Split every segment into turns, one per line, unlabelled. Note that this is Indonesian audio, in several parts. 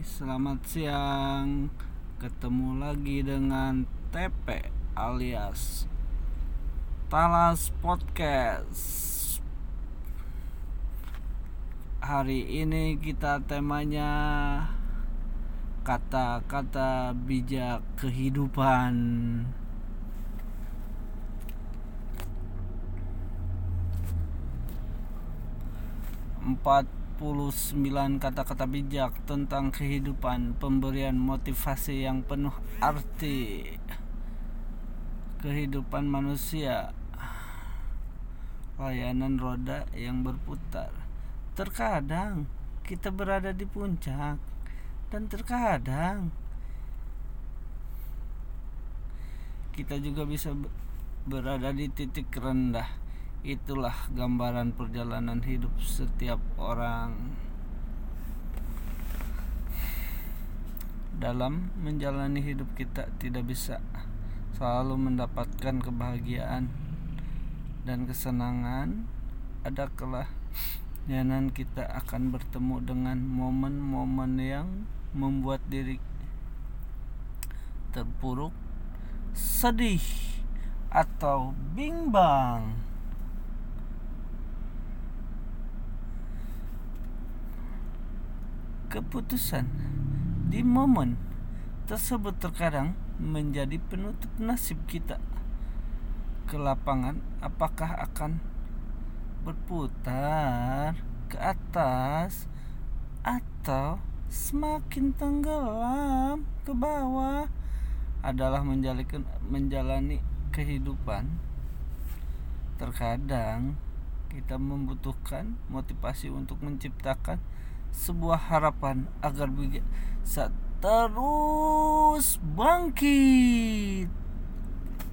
selamat siang. Ketemu lagi dengan TP alias Talas Podcast. Hari ini kita temanya kata-kata bijak kehidupan. Empat 49 kata-kata bijak tentang kehidupan, pemberian motivasi yang penuh arti kehidupan manusia, layanan roda yang berputar. Terkadang kita berada di puncak, dan terkadang kita juga bisa berada di titik rendah Itulah gambaran perjalanan hidup setiap orang. Dalam menjalani hidup kita tidak bisa selalu mendapatkan kebahagiaan dan kesenangan. Ada kelahyanan kita akan bertemu dengan momen-momen yang membuat diri terpuruk sedih atau bimbang keputusan di momen tersebut terkadang menjadi penutup nasib kita ke lapangan. Apakah akan berputar ke atas atau semakin tenggelam ke bawah adalah menjalani, menjalani kehidupan. Terkadang kita membutuhkan motivasi untuk menciptakan sebuah harapan agar bisa terus bangkit.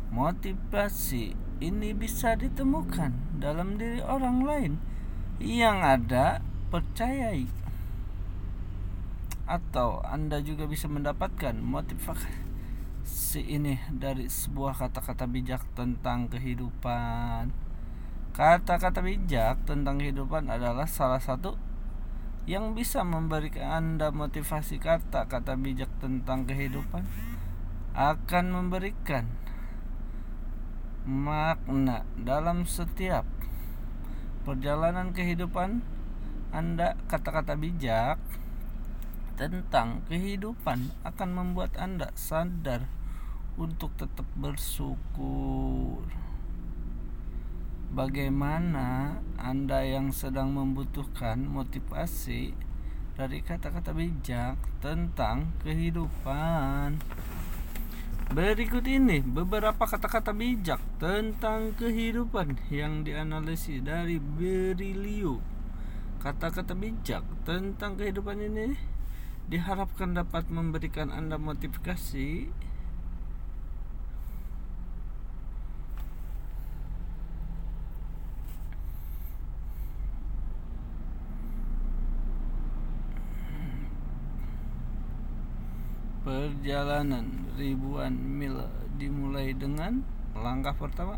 Motivasi ini bisa ditemukan dalam diri orang lain yang ada percayai atau Anda juga bisa mendapatkan motivasi ini dari sebuah kata-kata bijak tentang kehidupan. Kata-kata bijak tentang kehidupan adalah salah satu yang bisa memberikan Anda motivasi kata-kata bijak tentang kehidupan akan memberikan makna dalam setiap perjalanan kehidupan Anda kata-kata bijak tentang kehidupan akan membuat Anda sadar untuk tetap bersyukur. Bagaimana Anda yang sedang membutuhkan motivasi dari kata-kata bijak tentang kehidupan? Berikut ini beberapa kata-kata bijak tentang kehidupan yang dianalisis dari Berilio. Kata-kata bijak tentang kehidupan ini diharapkan dapat memberikan Anda motivasi Perjalanan ribuan mil dimulai dengan langkah pertama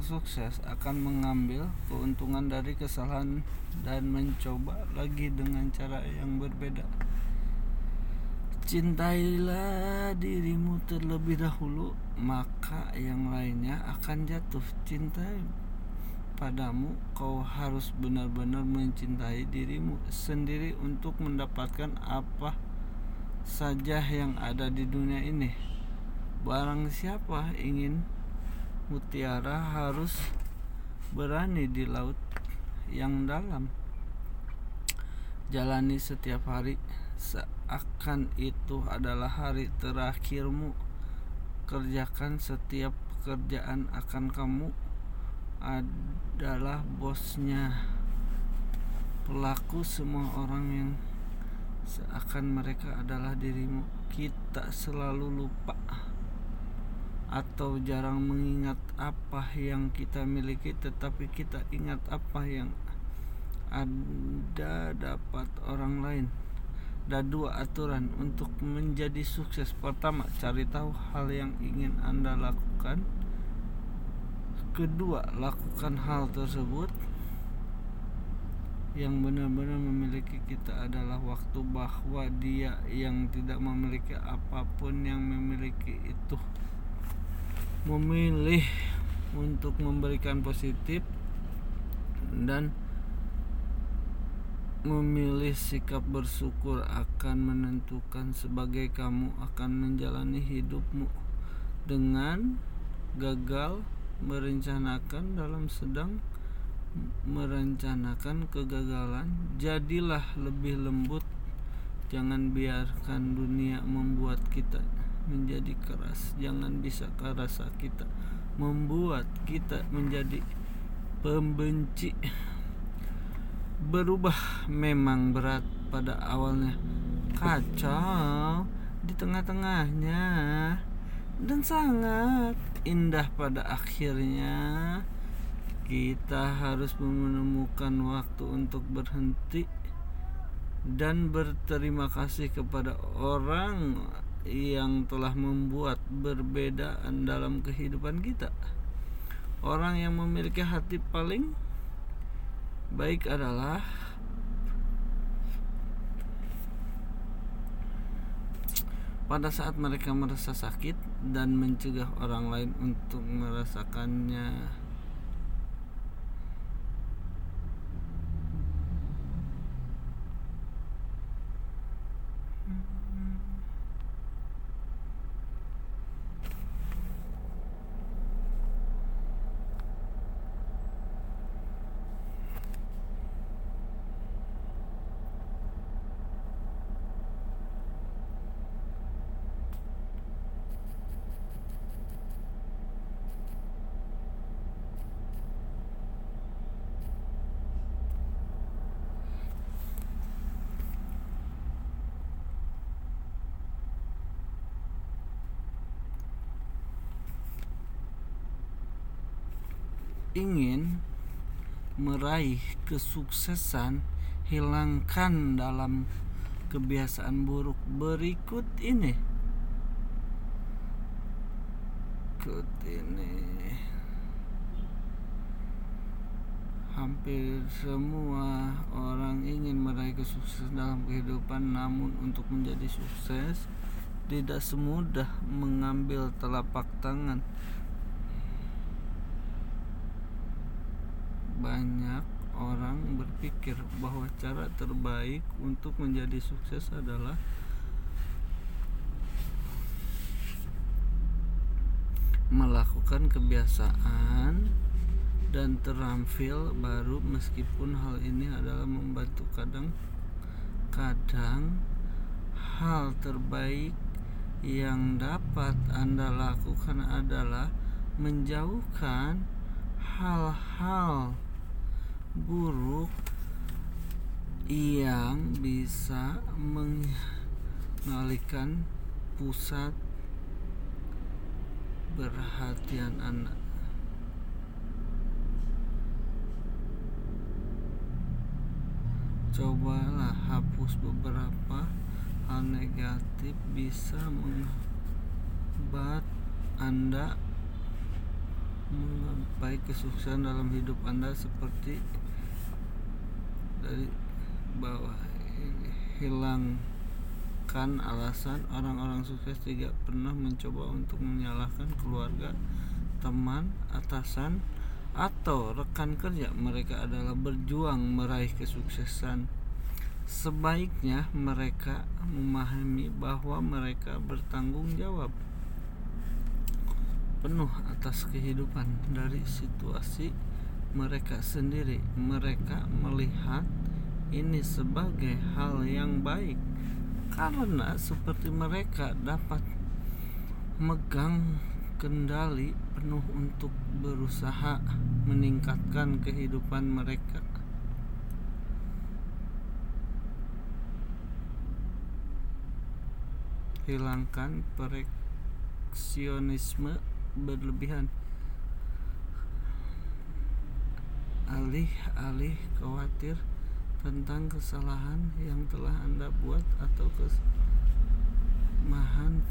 Sukses akan mengambil keuntungan dari kesalahan dan mencoba lagi dengan cara yang berbeda. Cintailah dirimu terlebih dahulu, maka yang lainnya akan jatuh cinta padamu. Kau harus benar-benar mencintai dirimu sendiri untuk mendapatkan apa saja yang ada di dunia ini. Barang siapa ingin mutiara harus berani di laut yang dalam. Jalani setiap hari seakan itu adalah hari terakhirmu. Kerjakan setiap pekerjaan akan kamu adalah bosnya. Pelaku semua orang yang seakan mereka adalah dirimu. Kita selalu lupa atau jarang mengingat apa yang kita miliki tetapi kita ingat apa yang ada dapat orang lain. Ada dua aturan untuk menjadi sukses. Pertama cari tahu hal yang ingin anda lakukan. Kedua lakukan hal tersebut. Yang benar-benar memiliki kita adalah waktu bahwa dia yang tidak memiliki apa pun yang memiliki itu memilih untuk memberikan positif dan memilih sikap bersyukur akan menentukan sebagai kamu akan menjalani hidupmu dengan gagal merencanakan dalam sedang merencanakan kegagalan. Jadilah lebih lembut. Jangan biarkan dunia membuat kita menjadi keras. Jangan bisa rasa kita membuat kita menjadi pembenci. Berubah memang berat pada awalnya. Kacau di tengah-tengahnya. Dan sangat indah pada akhirnya. Kita harus menemukan waktu untuk berhenti dan berterima kasih kepada orang yang telah membuat perbedaan dalam kehidupan kita. Orang yang memiliki hati paling baik adalah pada saat mereka merasa sakit dan mencegah orang lain untuk merasakannya. Ingin meraih kesuksesan, hilangkan dalam kebiasaan buruk berikut ini. Berikut ini. Hampir semua orang ingin meraih kesuksesan dalam kehidupan, namun untuk menjadi sukses tidak semudah mengambil telapak tangan banyak orang berpikir bahwa cara terbaik untuk menjadi sukses adalah melakukan kebiasaan dan terampil baru meskipun hal ini adalah membantu kadang kadang hal terbaik yang dapat Anda lakukan adalah menjauhkan hal-hal buruk yang bisa mengalihkan pusat perhatian anak. Cobalah hapus beberapa hal negatif bisa membuat anda menggapai kesuksesan dalam hidup anda seperti dari bawah hilangkan alasan orang-orang sukses tidak pernah mencoba untuk menyalahkan keluarga, teman, atasan, atau rekan kerja. Mereka adalah berjuang meraih kesuksesan. Sebaiknya mereka memahami bahwa mereka bertanggung jawab penuh atas kehidupan dari situasi mereka sendiri. Mereka melihat ini sebagai hal yang baik karena seperti mereka dapat megang kendali penuh untuk berusaha meningkatkan kehidupan mereka. Hilangkan perfeksionisme berlebihan alih-alih khawatir tentang kesalahan yang telah Anda buat atau kesalahan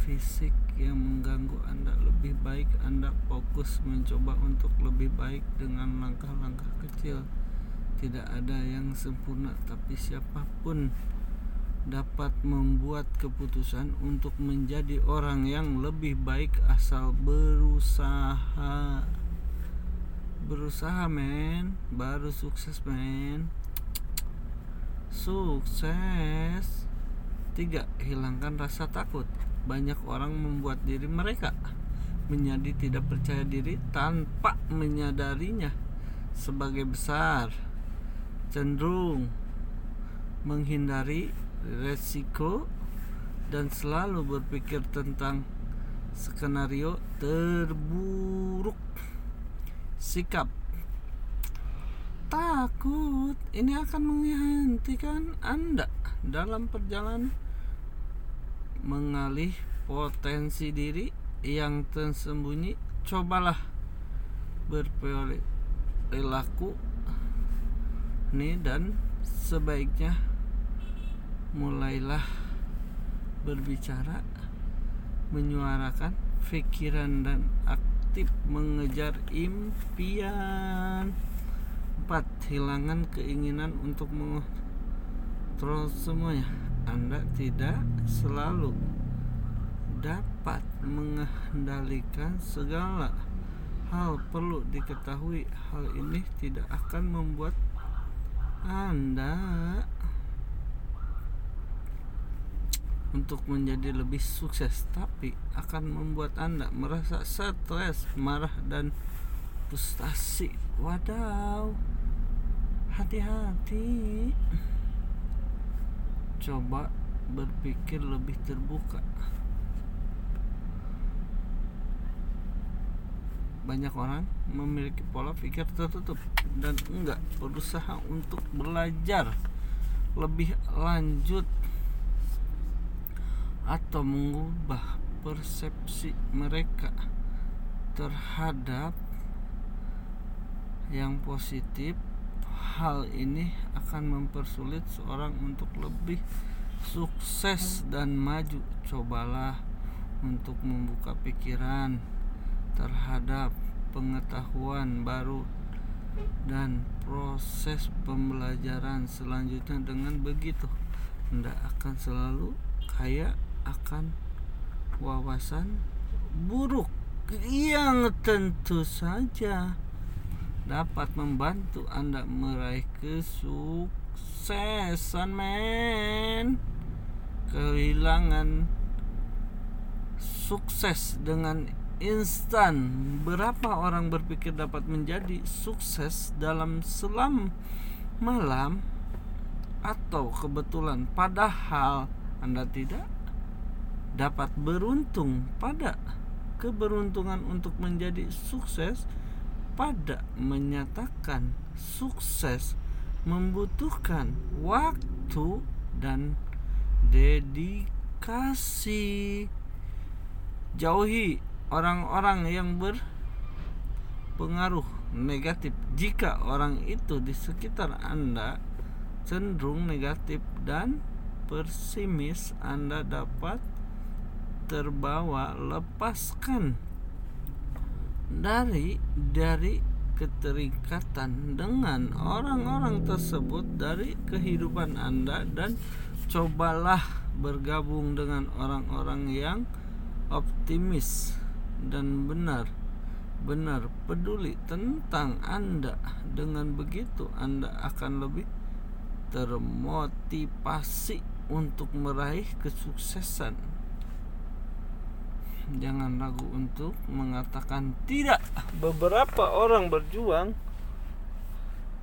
fisik yang mengganggu Anda. Lebih baik Anda fokus mencoba untuk lebih baik dengan langkah-langkah kecil. Tidak ada yang sempurna tapi siapa pun dapat membuat keputusan untuk menjadi orang yang lebih baik asal berusaha berusaha men. Baru sukses men. Sukses. Tiga hilangkan rasa takut. Banyak orang membuat diri mereka menjadi tidak percaya diri tanpa menyadarinya sebagai besar. Cenderung menghindari resiko dan selalu berpikir tentang skenario terburuk sikap. Takut. Ini akan menghentikan Anda dalam perjalanan mengalih potensi diri yang tersembunyi. Cobalah berperilaku nih dan sebaiknya mulailah berbicara menyuarakan pikiran dan aktif mengejar impian. Empat hilangkan keinginan untuk mengontrol semuanya. Anda tidak selalu dapat mengendalikan segala hal. Perlu diketahui hal ini tidak akan membuat anda untuk menjadi lebih sukses tapi akan membuat Anda merasa stres, marah dan frustasi. Wadaw. Hati-hati. Coba berpikir lebih terbuka. Banyak orang memiliki pola pikir tertutup dan enggak berusaha untuk belajar lebih lanjut atau mengubah persepsi mereka terhadap yang positif hal ini akan mempersulit seorang untuk lebih sukses dan maju. Cobalah untuk membuka pikiran terhadap pengetahuan baru dan proses pembelajaran selanjutnya dengan begitu. Anda akan selalu kaya akan wawasan buruk. Yang tentu saja. Dapat membantu Anda meraih kesuksesan men. Kehilangan sukses dengan instan. Berapa orang berpikir dapat menjadi sukses dalam selam malam atau kebetulan? Padahal Anda tidak dapat beruntung pada keberuntungan untuk menjadi sukses pada menyatakan sukses membutuhkan waktu dan dedikasi. Jauhi orang-orang yang berpengaruh negatif. Jika orang itu di sekitar Anda cenderung negatif dan pesimis Anda dapat terbawa lepaskan. Dari dari keterikatan dengan orang-orang tersebut dari kehidupan Anda dan cobalah bergabung dengan orang-orang yang optimis dan benar benar peduli tentang Anda. Dengan begitu Anda akan lebih termotivasi untuk meraih kesuksesan jangan ragu untuk mengatakan tidak. Beberapa orang berjuang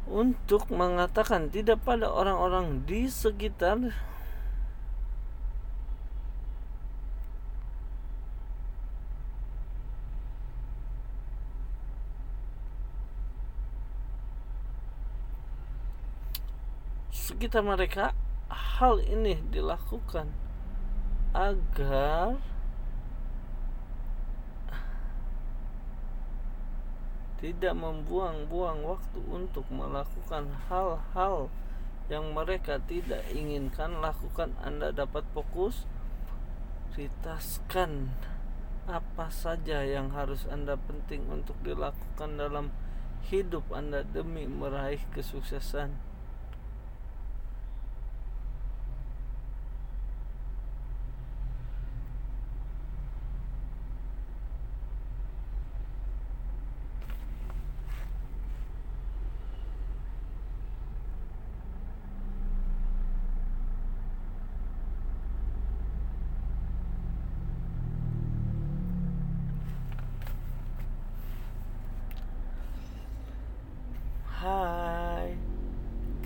untuk mengatakan tidak pada orang-orang di sekitar sekitar mereka hal ini dilakukan agar tidak membuang-buang waktu untuk melakukan hal-hal yang mereka tidak inginkan lakukan. Anda dapat fokus prioritaskan apa saja yang harus Anda penting untuk dilakukan dalam hidup Anda demi meraih kesuksesan Hai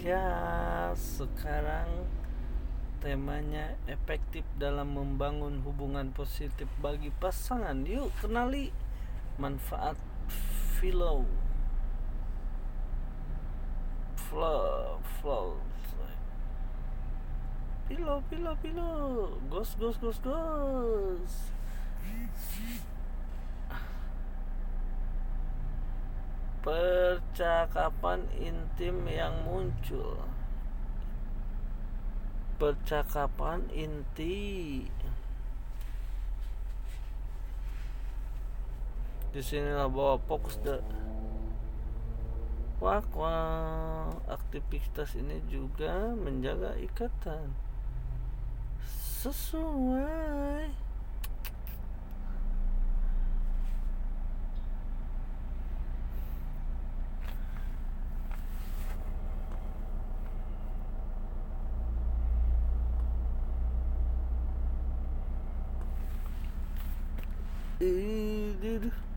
guys, sekarang temanya efektif dalam membangun hubungan positif bagi pasangan. Yuk kenali manfaat flow. Flow, flow. Pilo, pilo, pilo. Gos, gos, gos, gos. percakapan intim yang muncul percakapan inti. Di sinilah bahwa fokus de. Wah aktivitas ini juga menjaga ikatan. Sesuai dude.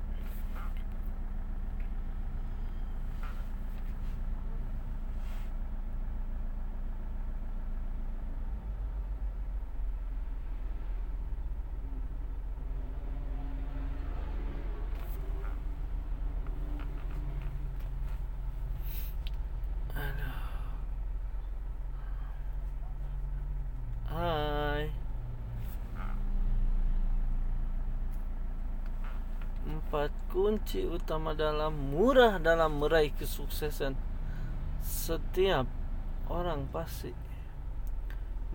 Empat kunci utama dalam murah dalam meraih kesuksesan. Setiap orang pasti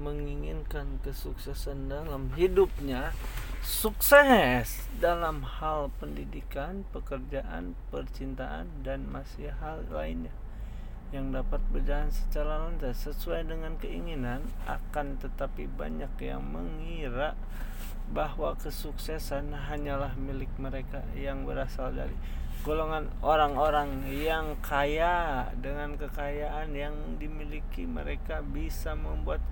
menginginkan kesuksesan dalam hidupnya. Sukses dalam hal pendidikan, pekerjaan, percintaan dan masih hal lainnya yang dapat berjalan secara lancar. Sesuai dengan keinginan akan tetapi banyak yang mengira bahwa kesuksesan hanyalah milik mereka yang berasal dari golongan orang-orang yang kaya. Dengan kekayaan yang dimiliki mereka bisa membuat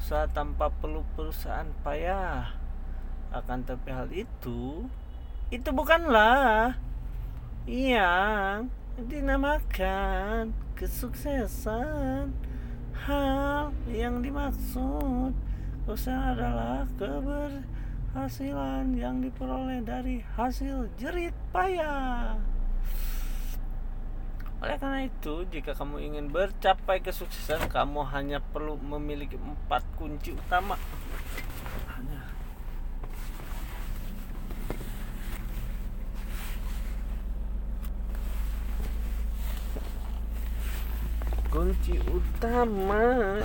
usaha tanpa perlu perusahaan payah. Akan tapi hal itu itu bukanlah yang dinamakan kesuksesan. Hal yang dimaksud usaha adalah keber hasilan yang diperoleh dari hasil jerit payah. Oleh karena itu, jika kamu ingin bercapai kesuksesan, kamu hanya perlu memiliki empat kunci utama. Kunci utama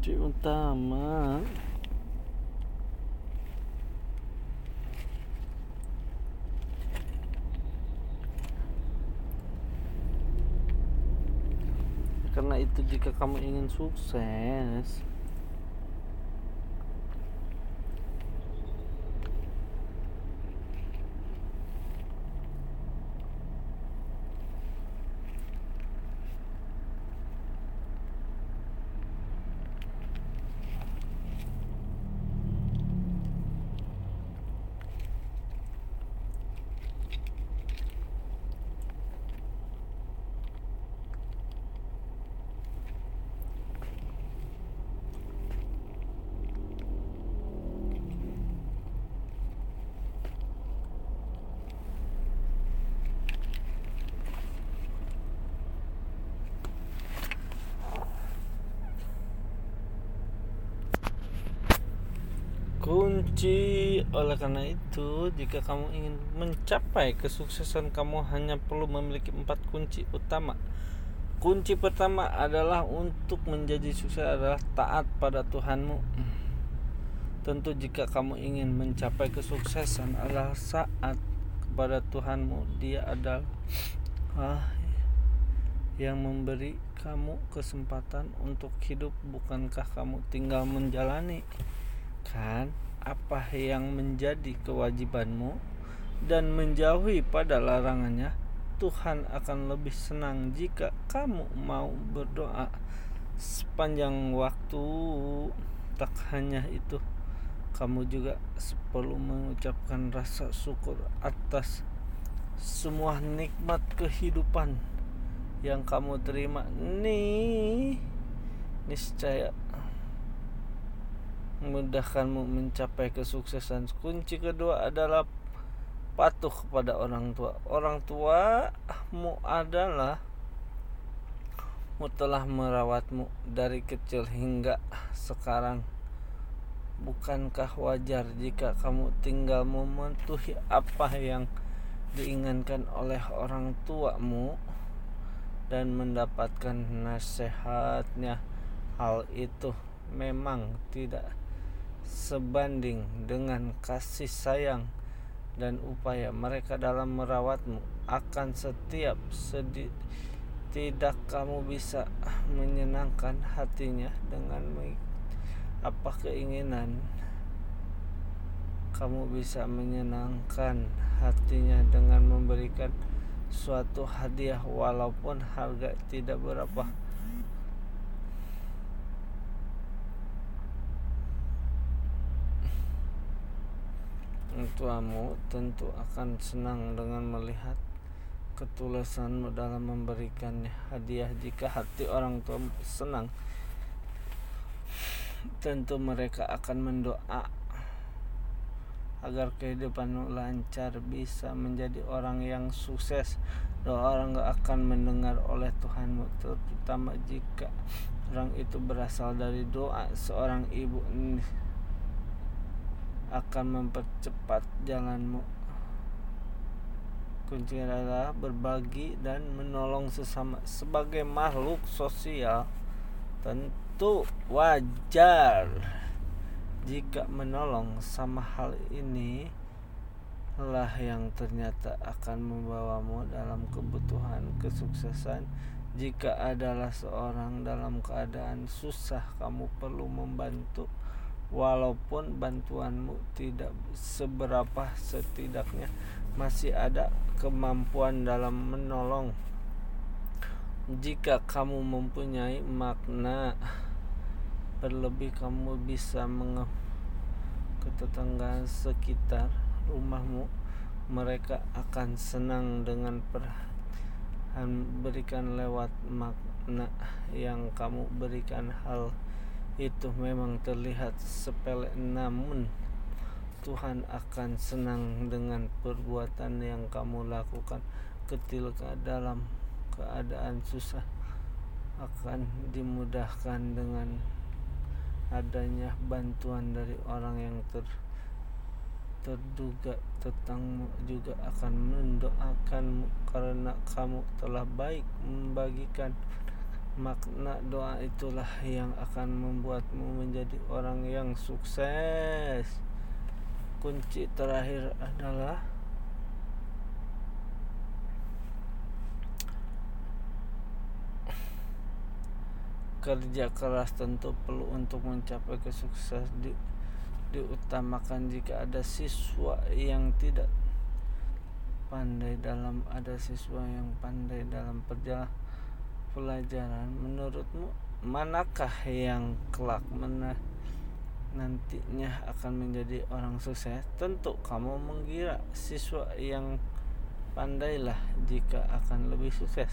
kunci utama karena itu jika kamu ingin sukses Oleh karena itu, jika kamu ingin mencapai kesuksesan, kamu hanya perlu memiliki empat kunci utama. Kunci pertama adalah untuk menjadi sukses adalah taat pada Tuhanmu. Tentu jika kamu ingin mencapai kesuksesan adalah saat kepada Tuhanmu, Dia adalah ah, yang memberi kamu kesempatan untuk hidup, bukankah kamu tinggal menjalani? Kan apa yang menjadi kewajibanmu dan menjauhi pada larangannya, Tuhan akan lebih senang jika kamu mau berdoa sepanjang waktu. Tak hanya itu, kamu juga perlu mengucapkan rasa syukur atas semua nikmat kehidupan yang kamu terima nih niscaya memudahkanmu mencapai kesuksesan. Kunci kedua adalah patuh kepada orang tua. Orang tuamu adalah mu telah merawatmu dari kecil hingga sekarang. Bukankah wajar jika kamu tinggal mematuhi apa yang diinginkan oleh orang tuamu dan mendapatkan nasihatnya? Hal itu memang tidak sebanding dengan kasih sayang dan upaya mereka dalam merawatmu akan setiap sedih tidak kamu bisa menyenangkan hatinya dengan apa keinginan kamu bisa menyenangkan hatinya dengan memberikan suatu hadiah walaupun harga tidak berapa tuamu tentu akan senang dengan melihat ketulusanmu dalam memberikan hadiah jika hati orang tua senang. Tentu mereka akan mendoa agar kehidupanmu lancar bisa menjadi orang yang sukses. Doa orang gak akan mendengar oleh Tuhanmu terutama jika orang itu berasal dari doa seorang ibu akan mempercepat jalanmu. Kunci adalah berbagi dan menolong sesama sebagai makhluk sosial. Tentu wajar jika menolong sama hal ini lah yang ternyata akan membawamu dalam kebutuhan kesuksesan jika adalah seorang dalam keadaan susah kamu perlu membantu walaupun bantuanmu tidak seberapa setidaknya masih ada kemampuan dalam menolong. Jika kamu mempunyai makna berlebih kamu bisa menge ke tetangga sekitar rumahmu. Mereka akan senang dengan perhatian berikan lewat makna yang kamu berikan. Hal itu memang terlihat sepele namun Tuhan akan senang dengan perbuatan yang kamu lakukan. Ketika dalam keadaan susah akan dimudahkan dengan adanya bantuan dari orang yang ter terduga tentangmu juga akan mendoakanmu karena kamu telah baik membagikan Makna doa itulah yang akan membuatmu menjadi orang yang sukses. Kunci terakhir adalah kerja keras tentu perlu untuk mencapai kesuksesan di, diutamakan jika ada siswa yang tidak pandai dalam ada siswa yang pandai dalam perjalanan pelajaran menurutmu manakah yang kelak mana nantinya akan menjadi orang sukses? Tentu kamu mengira siswa yang pandailah jika akan lebih sukses.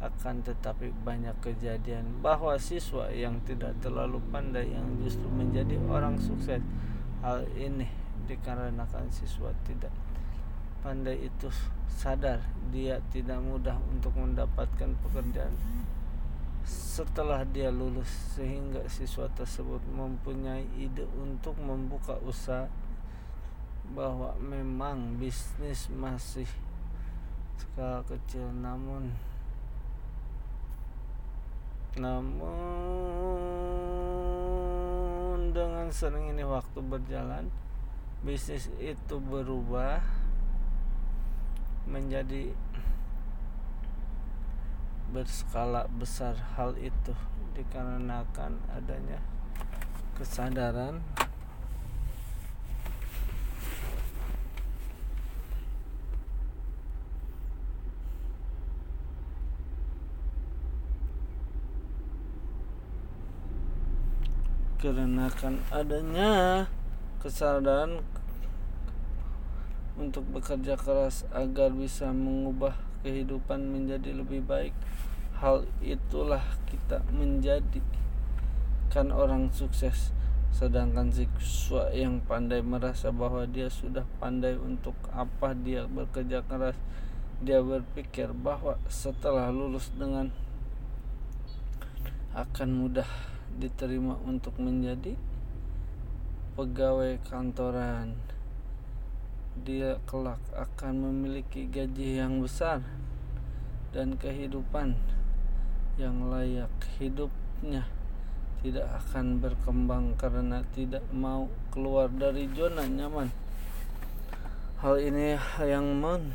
Akan tetapi banyak kejadian bahwa siswa yang tidak terlalu pandai yang justru menjadi orang sukses. Hal ini dikarenakan siswa tidak pandai itu sadar dia tidak mudah untuk mendapatkan pekerjaan setelah dia lulus sehingga siswa tersebut mempunyai ide untuk membuka usaha bahwa memang bisnis masih skala kecil. Namun namun dengan ini waktu berjalan bisnis itu berubah menjadi berskala besar hal itu dikarenakan adanya kesadaran. Karena kan adanya kesadaran untuk bekerja keras agar bisa mengubah kehidupan menjadi lebih baik hal itulah kita menjadi kan orang sukses sedangkan siswa yang pandai merasa bahwa dia sudah pandai untuk apa dia bekerja keras dia berpikir bahwa setelah lulus dengan akan mudah diterima untuk menjadi pegawai kantoran. Dia kelak akan memiliki gaji yang besar dan kehidupan yang layak. Hidupnya tidak akan berkembang karena tidak mau keluar dari zona nyaman. Hal ini yang men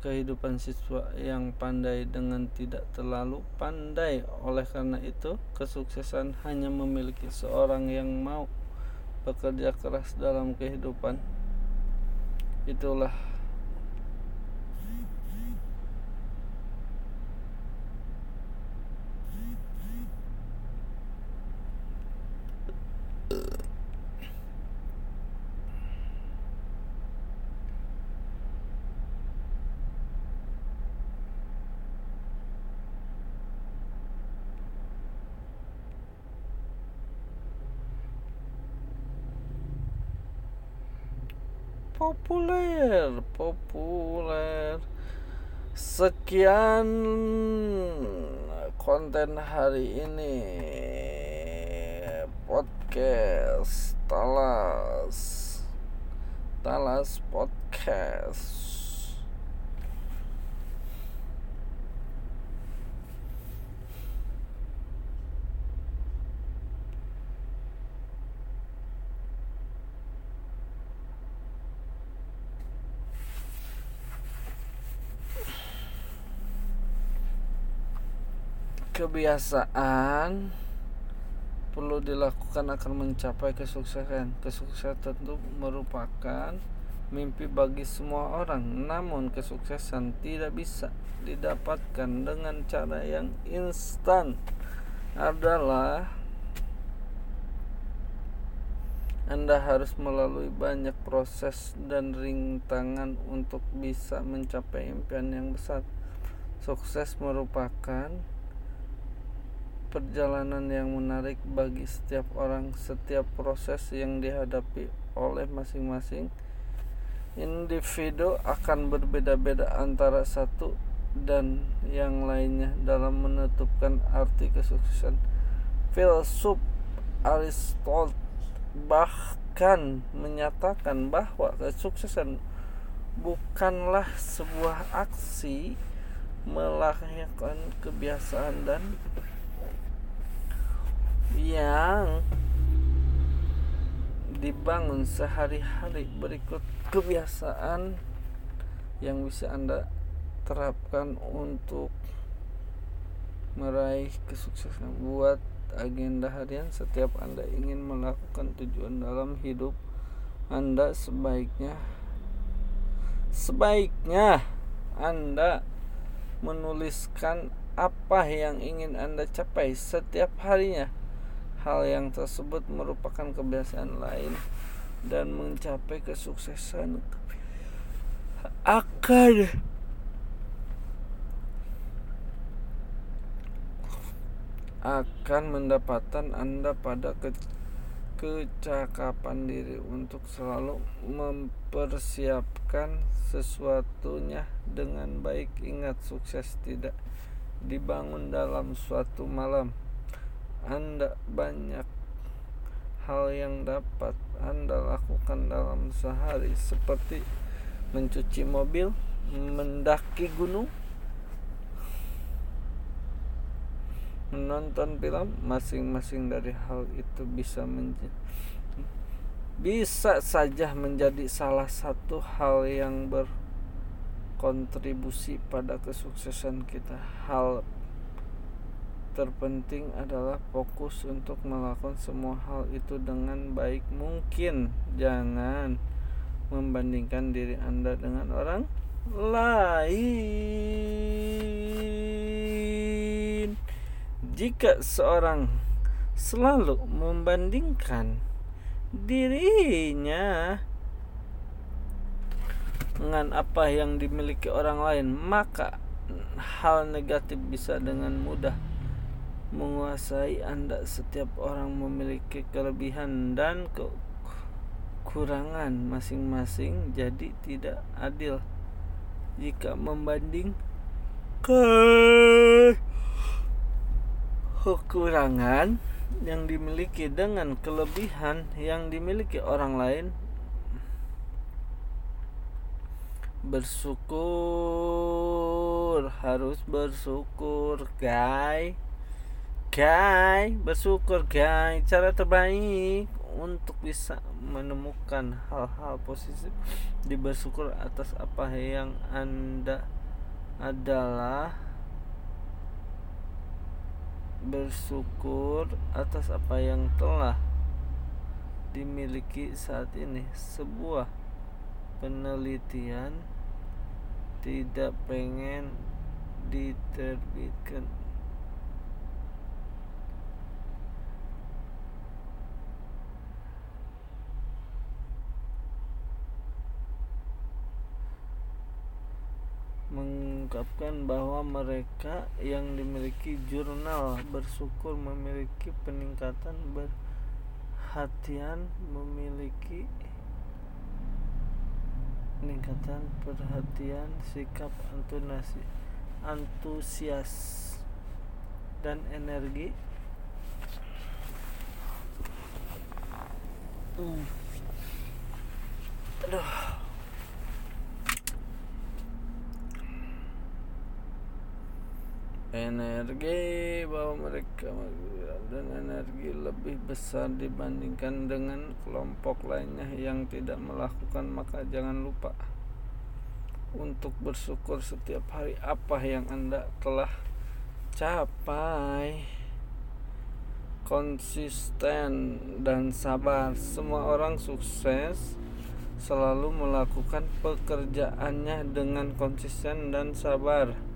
kehidupan siswa yang pandai dengan tidak terlalu pandai. Oleh karena itu, kesuksesan hanya memiliki seorang yang mau bekerja keras dalam kehidupan. Itulah populer populer. Sekian konten hari ini. Podcast talas. Talas podcast kebiasaan perlu dilakukan akan mencapai kesuksesan. Kesuksesan tentu merupakan mimpi bagi semua orang, namun kesuksesan tidak bisa didapatkan dengan cara yang instan. Adalah Anda harus melalui banyak proses dan rintangan untuk bisa mencapai impian yang besar. Sukses merupakan perjalanan yang menarik bagi setiap orang, setiap proses yang dihadapi oleh masing-masing individu akan berbeda-beda antara satu dan yang lainnya dalam menetapkan arti kesuksesan. Filsuf Aristotle bahkan menyatakan bahwa kesuksesan bukanlah sebuah aksi melahirkan kebiasaan dan yang dibangun sehari-hari berikut kebiasaan yang bisa Anda terapkan untuk meraih kesuksesan buat agenda harian. Setiap Anda ingin melakukan tujuan dalam hidup Anda sebaiknya sebaiknya Anda menuliskan apa yang ingin Anda capai setiap harinya Hal yang tersebut merupakan kebiasaan lain dan mencapai kesuksesan akan akan mendapatkan Anda pada ke, kecakapan diri untuk selalu mempersiapkan sesuatunya dengan baik. Ingat, sukses tidak dibangun dalam suatu malam anda banyak hal yang dapat Anda lakukan dalam sehari seperti mencuci mobil, mendaki gunung, menonton film, masing-masing dari hal itu bisa menjadi bisa saja menjadi salah satu hal yang berkontribusi pada kesuksesan kita. Hal terpenting adalah fokus untuk melakukan semua hal itu dengan baik mungkin. Jangan membandingkan diri Anda dengan orang lain. Jika seorang selalu membandingkan dirinya dengan apa yang dimiliki orang lain, maka hal negatif bisa dengan mudah menguasai Anda. Setiap orang memiliki kelebihan dan kekurangan masing-masing, jadi tidak adil jika membanding kekurangan yang dimiliki dengan kelebihan yang dimiliki orang lain bersyukur harus bersyukur guys Guys, bersyukur guys. Cara terbaik untuk bisa menemukan hal-hal positif di bersyukur atas apa yang Anda adalah bersyukur atas apa yang telah dimiliki saat ini. Sebuah penelitian tidak pengen diterbitkan mengungkapkan bahwa mereka yang dimiliki jurnal bersyukur memiliki peningkatan perhatian memiliki peningkatan perhatian sikap antunasi antusias dan energi hmm. aduh energi bahwa mereka dan energi lebih besar dibandingkan dengan kelompok lainnya yang tidak melakukan maka jangan lupa untuk bersyukur setiap hari apa yang Anda telah capai. Konsisten dan sabar. Semua orang sukses selalu melakukan pekerjaannya dengan konsisten dan sabar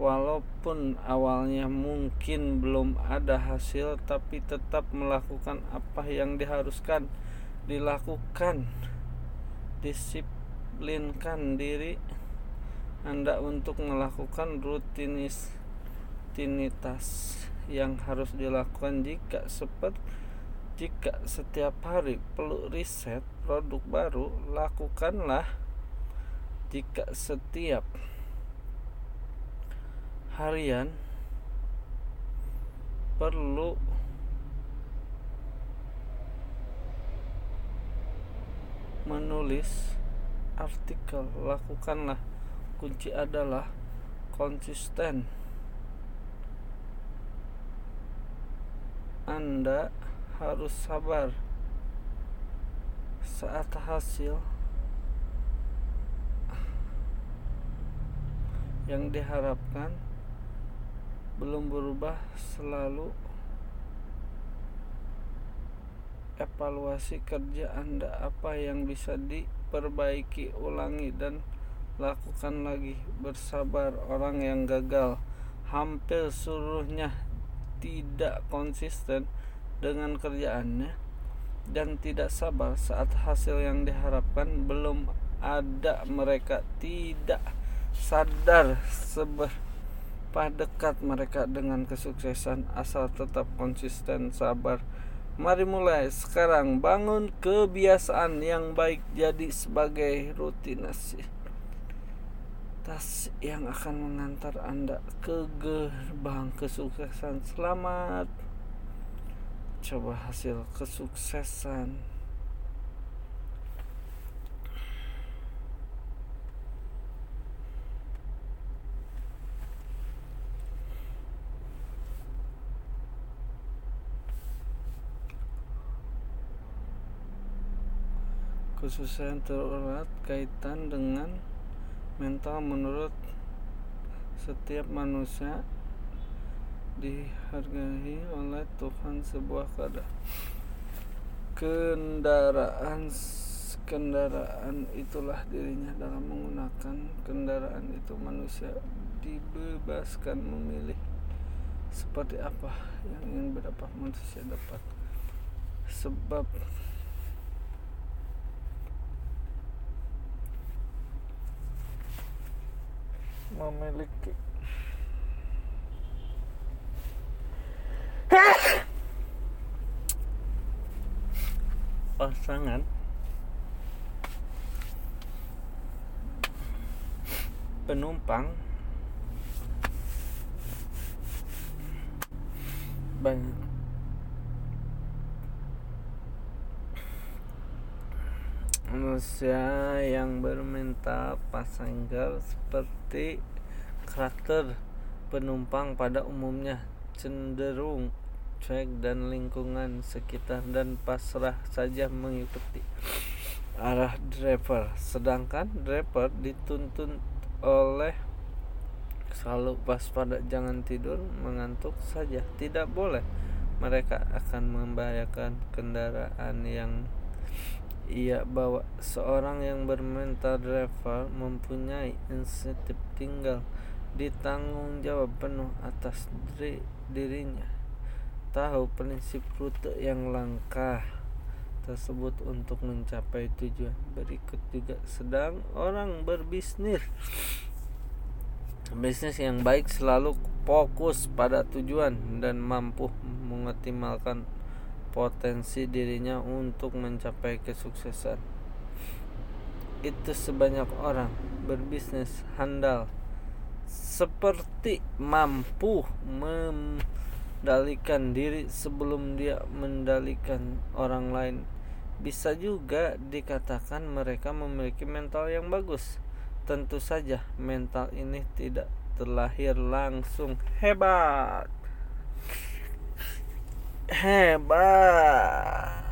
walaupun awalnya mungkin belum ada hasil tapi tetap melakukan apa yang diharuskan. Dilakukan. Disiplinkan diri Anda untuk melakukan rutinitas yang harus dilakukan jika seperti jika setiap hari perlu riset produk baru lakukanlah jika setiap harian perlu menulis artikel. Lakukanlah. Kunci adalah konsisten. Anda harus sabar saat hasil yang diharapkan belum berubah selalu evaluasi kerja Anda apa yang bisa diperbaiki ulangi dan lakukan lagi. Bersabar orang yang gagal. Hampir seluruhnya tidak konsisten dengan kerjaannya dan tidak sabar saat hasil yang diharapkan. Belum ada mereka tidak sadar seber Berapa dekat mereka dengan kesuksesan asal tetap konsisten sabar. Mari mulai sekarang bangun kebiasaan yang baik jadi sebagai rutinasi. Tas yang akan mengantar Anda ke gerbang kesuksesan. Selamat coba hasil kesuksesan Kesusahan tererat kaitan dengan mental menurut setiap manusia dihargai oleh Tuhan sebuah kadar kendaraan kendaraan itulah dirinya dalam menggunakan kendaraan itu. Manusia dibebaskan memilih seperti apa yang ingin berapa manusia dapat. Sebab memiliki. Pasangan. Penumpang. Banyak manusia yang bermental pasanggal seperti karakter penumpang pada umumnya cenderung cuek dan lingkungan sekitar dan pasrah saja mengikuti arah driver. Sedangkan driver dituntun oleh selalu waspada jangan tidur mengantuk saja. Tidak boleh mereka akan membahayakan kendaraan yang ia bawa seorang yang bermental driver mempunyai insentif tinggal ditanggung jawab penuh atas diri, dirinya. Tahu prinsip rute yang langkah tersebut untuk mencapai tujuan berikut juga. Sedang orang berbisnis. Bisnis yang baik selalu fokus pada tujuan dan mampu mengoptimalkan potensi dirinya untuk mencapai kesuksesan. Itu sebanyak orang berbisnis handal seperti mampu mendalikan diri sebelum dia mendalikan orang lain. Bisa juga dikatakan mereka memiliki mental yang bagus. Tentu saja mental ini tidak terlahir langsung hebat hebat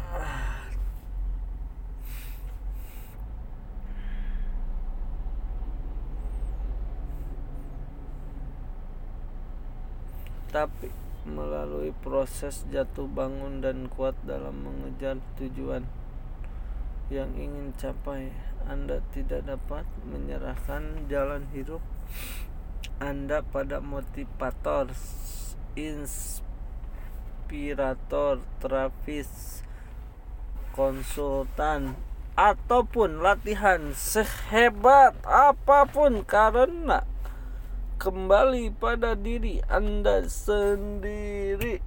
tapi melalui proses jatuh bangun dan kuat dalam mengejar tujuan yang ingin capai Anda tidak dapat menyerahkan jalan hidup Anda pada motivator ins inspirator, terapis, konsultan, ataupun latihan sehebat apa pun karena kembali pada diri Anda sendiri.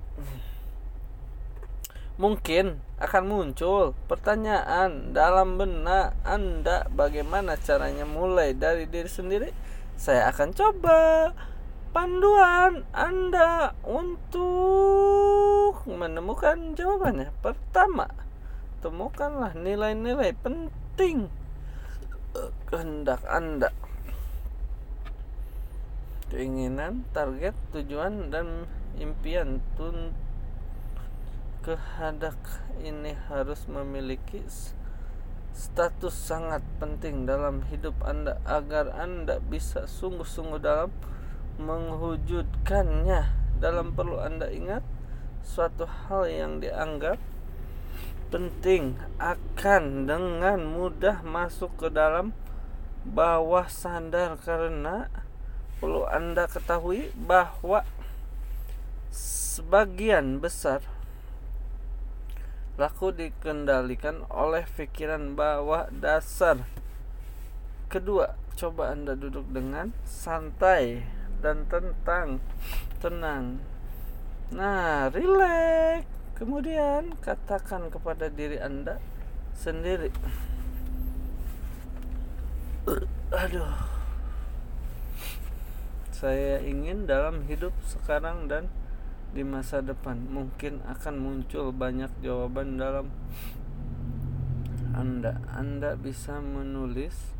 Mungkin akan muncul pertanyaan dalam benak Anda bagaimana caranya mulai dari diri sendiri. Saya akan coba panduan Anda untuk menemukan jawabannya. Pertama, temukanlah nilai-nilai penting kehendak Anda. Keinginan, target, tujuan, dan impian tun kehendak ini harus memiliki status sangat penting dalam hidup Anda agar Anda bisa sungguh-sungguh dalam mewujudkannya dalam perlu Anda ingat suatu hal yang dianggap penting akan dengan mudah masuk ke dalam bawah sadar karena perlu Anda ketahui bahwa sebagian besar laku dikendalikan oleh pikiran bawah dasar. Kedua, coba Anda duduk dengan santai dan tentang tenang. Nah, relax. Kemudian katakan kepada diri Anda sendiri. Aduh. Saya ingin dalam hidup sekarang dan di masa depan mungkin akan muncul banyak jawaban dalam Anda. Anda bisa menulis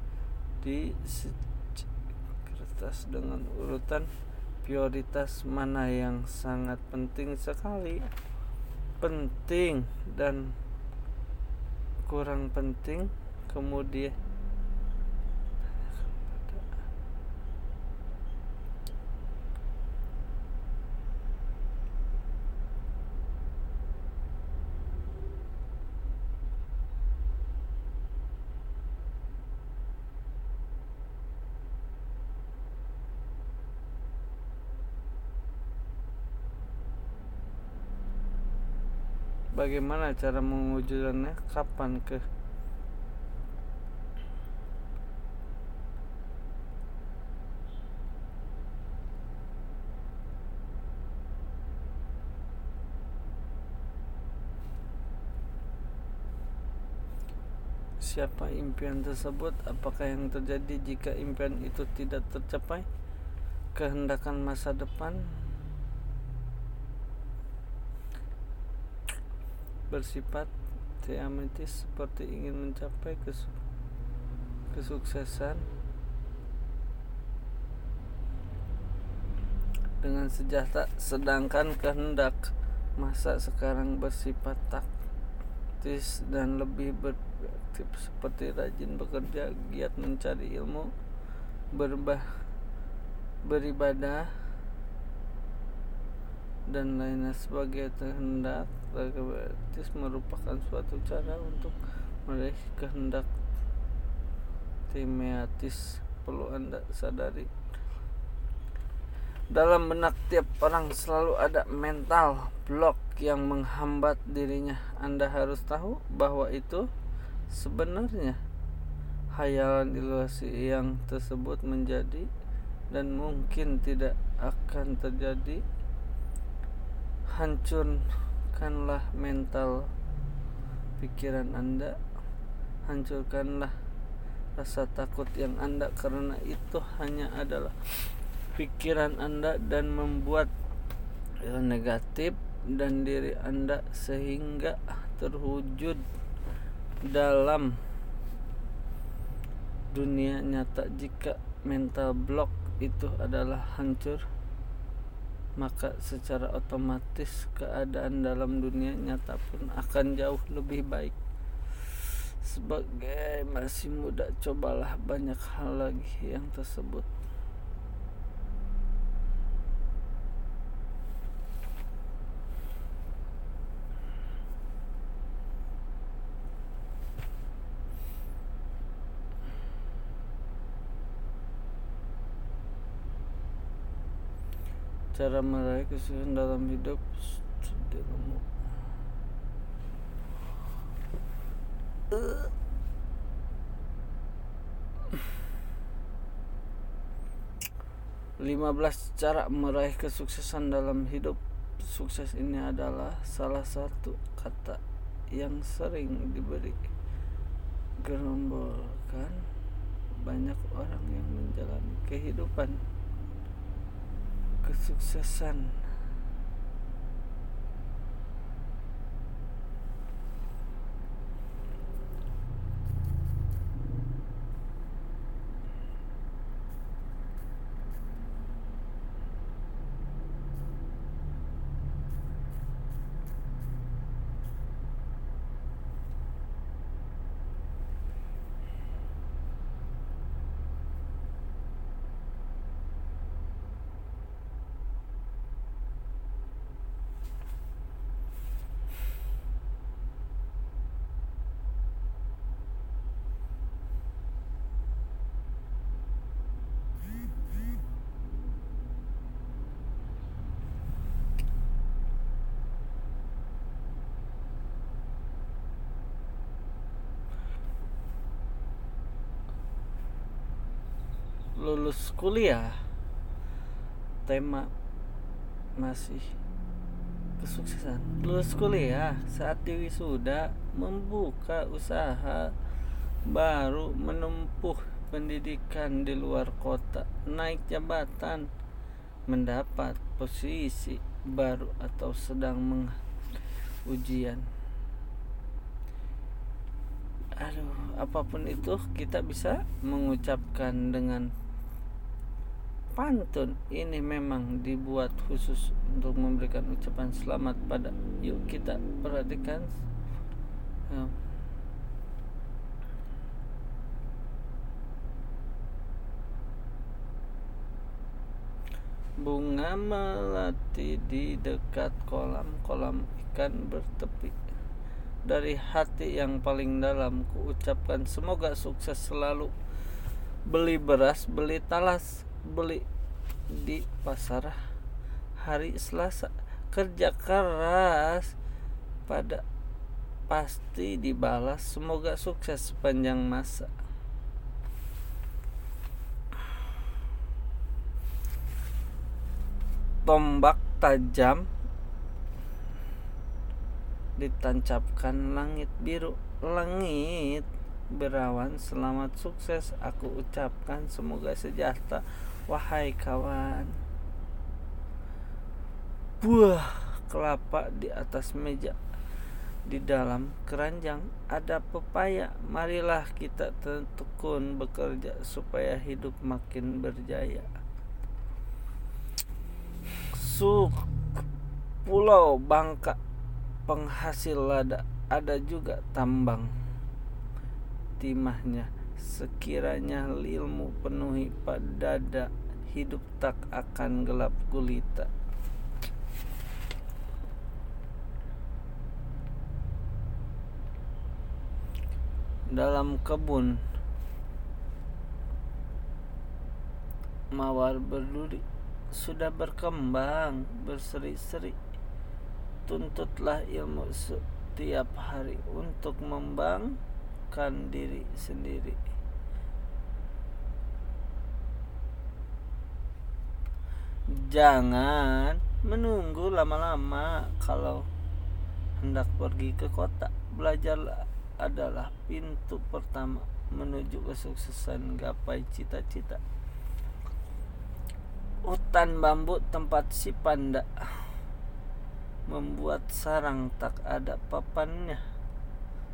di prioritas dengan urutan prioritas mana yang sangat penting sekali. Penting dan kurang penting kemudian bagaimana cara mewujudkannya? Kapan ke? Siapa impian tersebut? Apakah yang terjadi jika impian itu tidak tercapai? Kehendakan masa depan bersifat teametis seperti ingin mencapai kesuksesan. Dengan sejahtera sedangkan kehendak masa sekarang bersifat taktis dan lebih beraktif seperti rajin bekerja giat mencari ilmu berbah beribadah dan lainnya sebagai kehendak pragmatis merupakan suatu cara untuk meraih kehendak tematis perlu anda sadari. Dalam benak tiap orang selalu ada mental block yang menghambat dirinya. Anda harus tahu bahwa itu sebenarnya hayalan ilusi yang tersebut menjadi dan mungkin tidak akan terjadi hancurkanlah mental pikiran Anda. Hancurkanlah rasa takut yang Anda karena itu hanya adalah pikiran Anda dan membuat negatif dan diri Anda sehingga terwujud dalam dunia nyata. Jika mental block itu adalah hancur maka secara otomatis keadaan dalam dunia nyata pun akan jauh lebih baik. Sebagai masih muda cobalah banyak hal lagi yang tersebut cara meraih kesuksesan dalam hidup Lima belas cara meraih kesuksesan dalam hidup. Sukses ini adalah salah satu kata yang sering diberi gerombokan banyak orang yang menjalani kehidupan kesuksesan lulus kuliah tema masih kesuksesan. Lulus kuliah saat Dewi sudah membuka usaha baru menempuh pendidikan di luar kota naik jabatan mendapat posisi baru atau sedang meng ujian. Aduh apa pun itu kita bisa mengucapkan dengan pantun ini memang dibuat khusus untuk memberikan ucapan selamat pada yuk kita perhatikan. Eh, bunga melati di dekat kolam kolam ikan bertepi. Dari hati yang paling dalam kuucapkan semoga sukses selalu. Beli beras beli talas beli di pasar hari Selasa. Kerja keras. Pada pasti dibalas. Semoga sukses sepanjang masa. Tombak tajam. Ditancapkan langit biru. Langit berawan selamat sukses. Aku ucapkan semoga sejahtera wahai kawan. Buah kelapa di atas meja. Di dalam keranjang ada pepaya. Marilah kita tekun bekerja supaya hidup makin berjaya. Masuk Pulau Bangka penghasil lada. Ada juga tambang timahnya sekiranya ilmu penuhi pada dada hidup tak akan gelap gulita. Dalam kebun mawar berduri sudah berkembang berseri-seri. Tuntutlah ilmu setiap hari untuk membangkan diri sendiri jangan menunggu lama-lama kalau hendak pergi ke kota. Belajar adalah pintu pertama menuju kesuksesan gapai cita-cita. Hutan bambu tempat si panda membuat sarang tak ada papannya.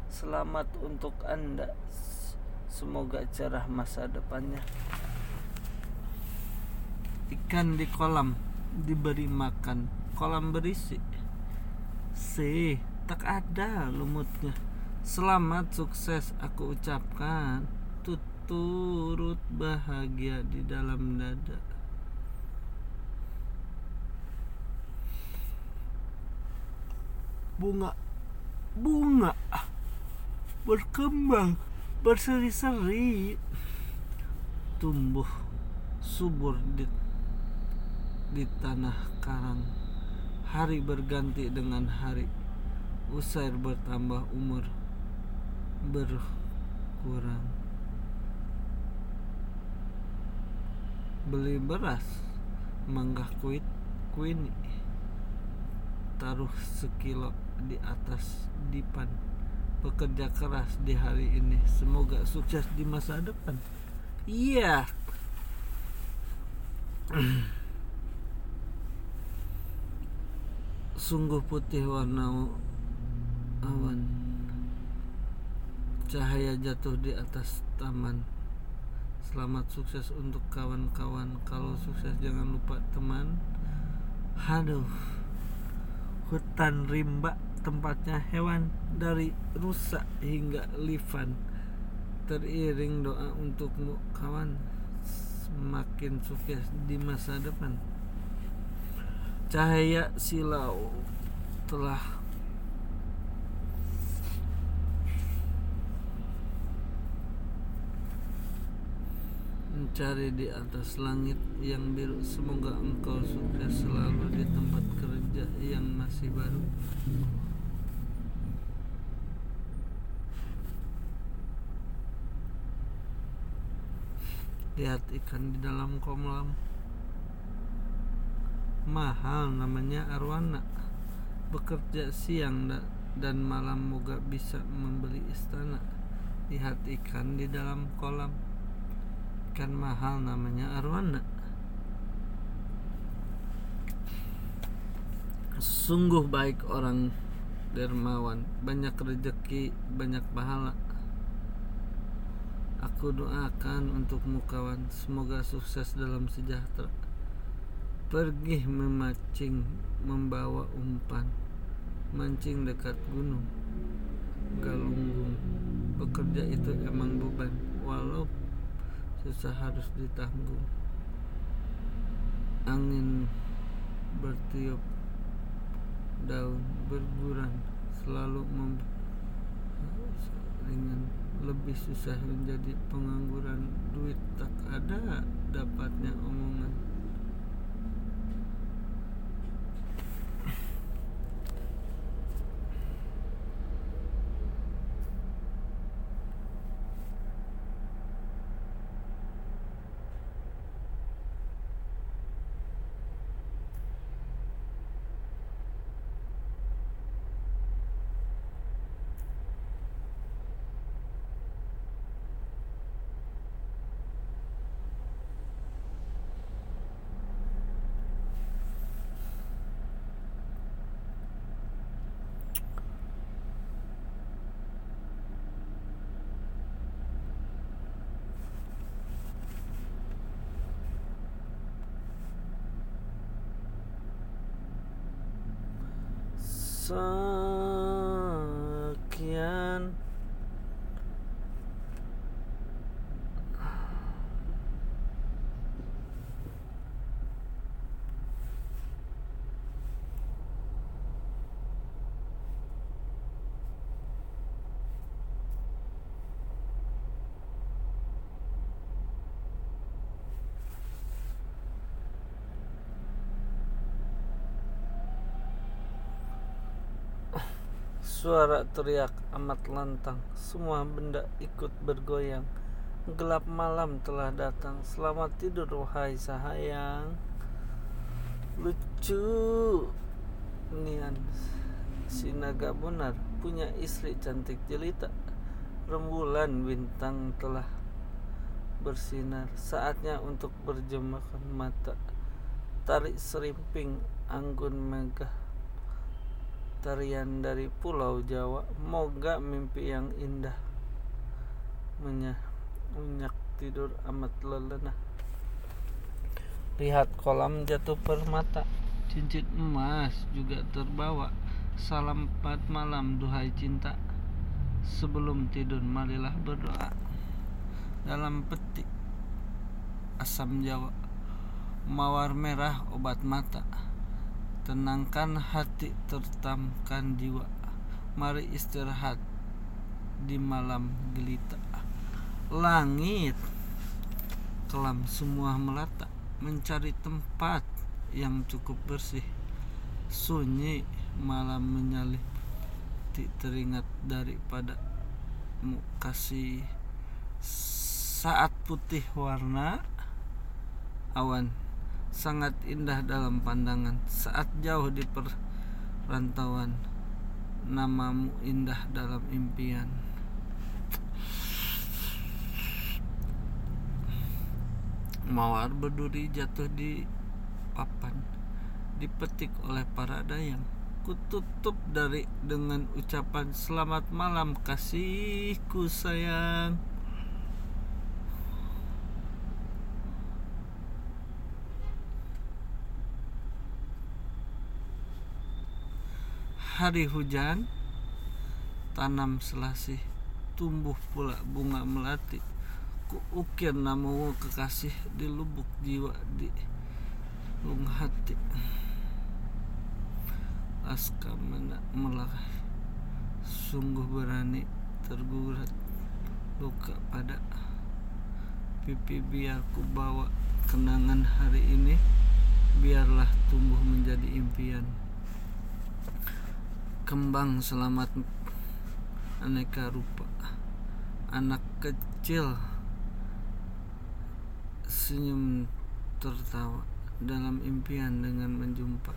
Selamat untuk anda. Semoga cerah masa depannya ikan di kolam diberi makan. Kolam berisi. C tak ada lumutnya. Selamat sukses aku ucapkan. Tuturut bahagia di dalam dada. Bunga bunga. Berkembang berseri-seri. Tumbuh subur di di tanah karang. Hari berganti dengan hari. Usair bertambah umur. Berkurang. Beli beras. Manggah kuit kuini. Taruh sekilo di atas dipan. Bekerja keras di hari ini. Semoga sukses di masa depan. Iya. yeah. sungguh putih warna awan. Cahaya jatuh di atas taman. Selamat sukses untuk kawan-kawan. Kalau sukses jangan lupa teman. Haduh hutan rimba tempatnya hewan dari rusa hingga livan. Teriring doa untukmu kawan. Semakin sukses di masa depan cahaya silau telah mencari di atas langit yang biru. Semoga engkau sukses selalu di tempat kerja yang masih baru. Lihat ikan di dalam kolam mahal namanya arwana. Bekerja siang dan malam moga bisa membeli istana. Lihat ikan di dalam kolam. Ikan mahal namanya arwana. Sungguh baik orang dermawan. Banyak rezeki banyak pahala. Aku doakan untukmu kawan. Semoga sukses dalam sejahtera Pergi memancing Membawa umpan. Mancing dekat gunung. Galunggung. Bekerja itu emang beban Walau susah harus ditanggung. Angin bertiup daun berguran selalu ringan. Lebih susah menjadi pengangguran duit. Tak ada dapatnya omongan sekian Suara teriak amat lantang, semua benda ikut bergoyang. Gelap malam telah datang, selamat tidur wahai sayang. Lucu, Nian si naga benar punya istri cantik jelita. Rembulan bintang telah bersinar, saatnya untuk berjemakan mata. Tarik serimping anggun megah tarian dari pulau Jawa. Moga mimpi yang indah menyak tidur amat lelenah. Lihat kolam jatuh permata cincin emas juga terbawa. Salam empat malam duhai cinta. Sebelum tidur marilah berdoa. Dalam peti asam jawa mawar merah obat mata Tenangkan hati, tertamkan jiwa. Mari istirahat di malam gelita. Langit kelam semua melata mencari tempat yang cukup bersih. Sunyi malam menyalip teringat daripada kasih saat putih warna awan sangat indah dalam pandangan. Saat jauh di perantauan namamu indah dalam impian. Mawar berduri jatuh di papan dipetik oleh para dayang. Kututup dari dengan ucapan selamat malam kasihku sayang hari hujan tanam selasih tumbuh pula bunga melati. Ku ukir namamu kekasih di lubuk jiwa di lung hati. Aska melak sungguh berani tergurat luka pada pipi. Biar ku bawa kenangan hari ini biarlah tumbuh menjadi impian kembang selamat aneka rupa. Anak kecil. Senyum tertawa dalam impian dengan menjumpa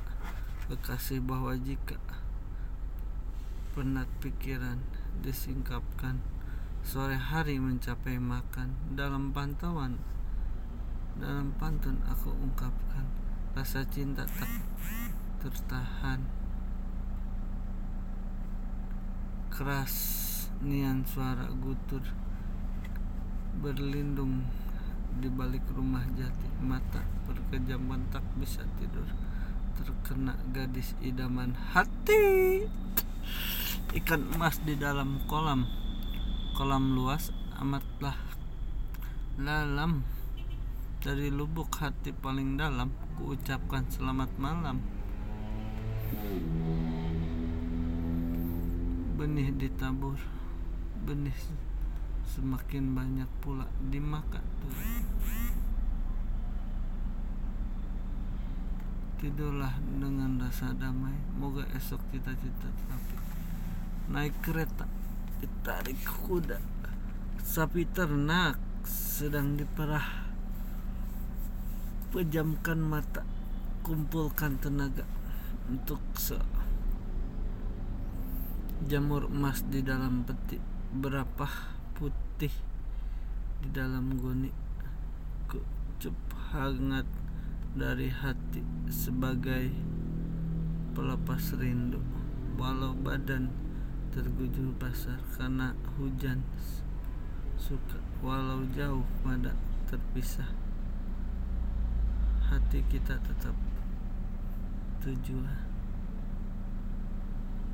kekasih bahwa jika penat pikiran disingkapkan sore hari mencapai makan. Dalam pantauan dalam pantun aku ungkapkan rasa cinta tak tertahan keras nian suara gutur berlindung di balik rumah jati. Mata berkejaman tak bisa tidur. Terkena gadis idaman hati. Ikan emas di dalam kolam. Kolam luas amatlah lalam. Dari lubuk hati paling dalam ku ucapkan selamat malam benih ditabur benih semakin banyak pula dimakan. Tidurlah dengan rasa damai. Moga esok cita-cita tapi naik kereta ditarik kuda. Sapi ternak sedang diperah. Pejamkan mata kumpulkan tenaga untuk se jamur emas di dalam peti berapa putih di dalam goni? Kucup hangat dari hati sebagai pelepas rindu. Walau badan tergujur basah karena hujan suka walau jauh pada terpisah hati kita tetap tujuan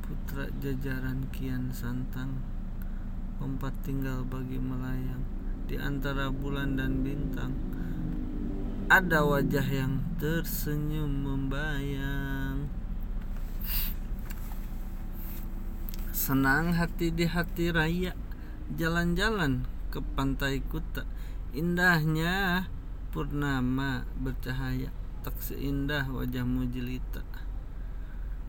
putra jajaran kian santang Empat tinggal bagi melayang Di antara bulan dan bintang. Ada wajah yang tersenyum membayang. Senang hati di hati raya Jalan-jalan ke pantai kuta. Indahnya purnama bercahaya Tak seindah wajahmu jelita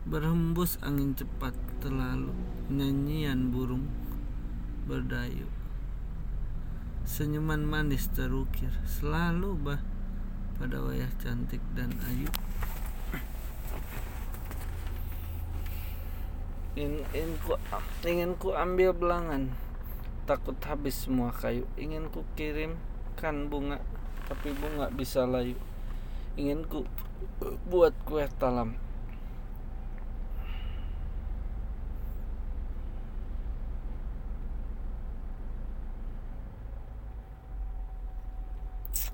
Berhembus angin cepat terlalu Nyanyian burung berdayu. Senyuman manis terukir Selalu bah pada wayah cantik dan ayu. In, in ku, ingin ku ambil belangan. Takut habis semua kayu. Ingin ku kirimkan bunga Tapi bunga bisa layu. Ingin ku buat kue talam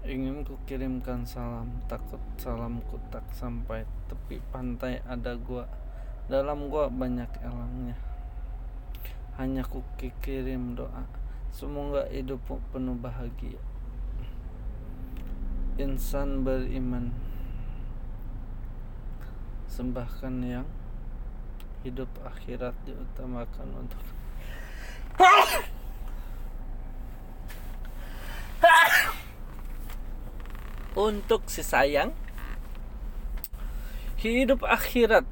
Ingin ku kirimkan salam Takut salamku tak sampai Tepi pantai ada gua. Dalam gua banyak elangnya. Hanya ku kirim doa. Semoga hidupmu penuh bahagia. Insan beriman. Sembahkan yang Hidup akhirat diutamakan untuk untuk si sayang hidup akhirat.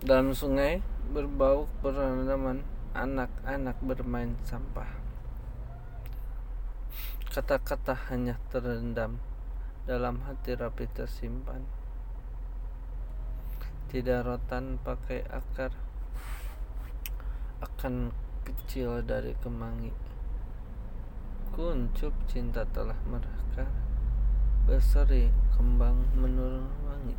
Dalam sungai berbau perendaman anak-anak bermain sampah. Kata-kata hanya terendam dalam hati rapi tersimpan. Tidak rotan pakai akar akan kecil dari kemangi kuncup cinta telah merekah berseri kembang menurun wangi.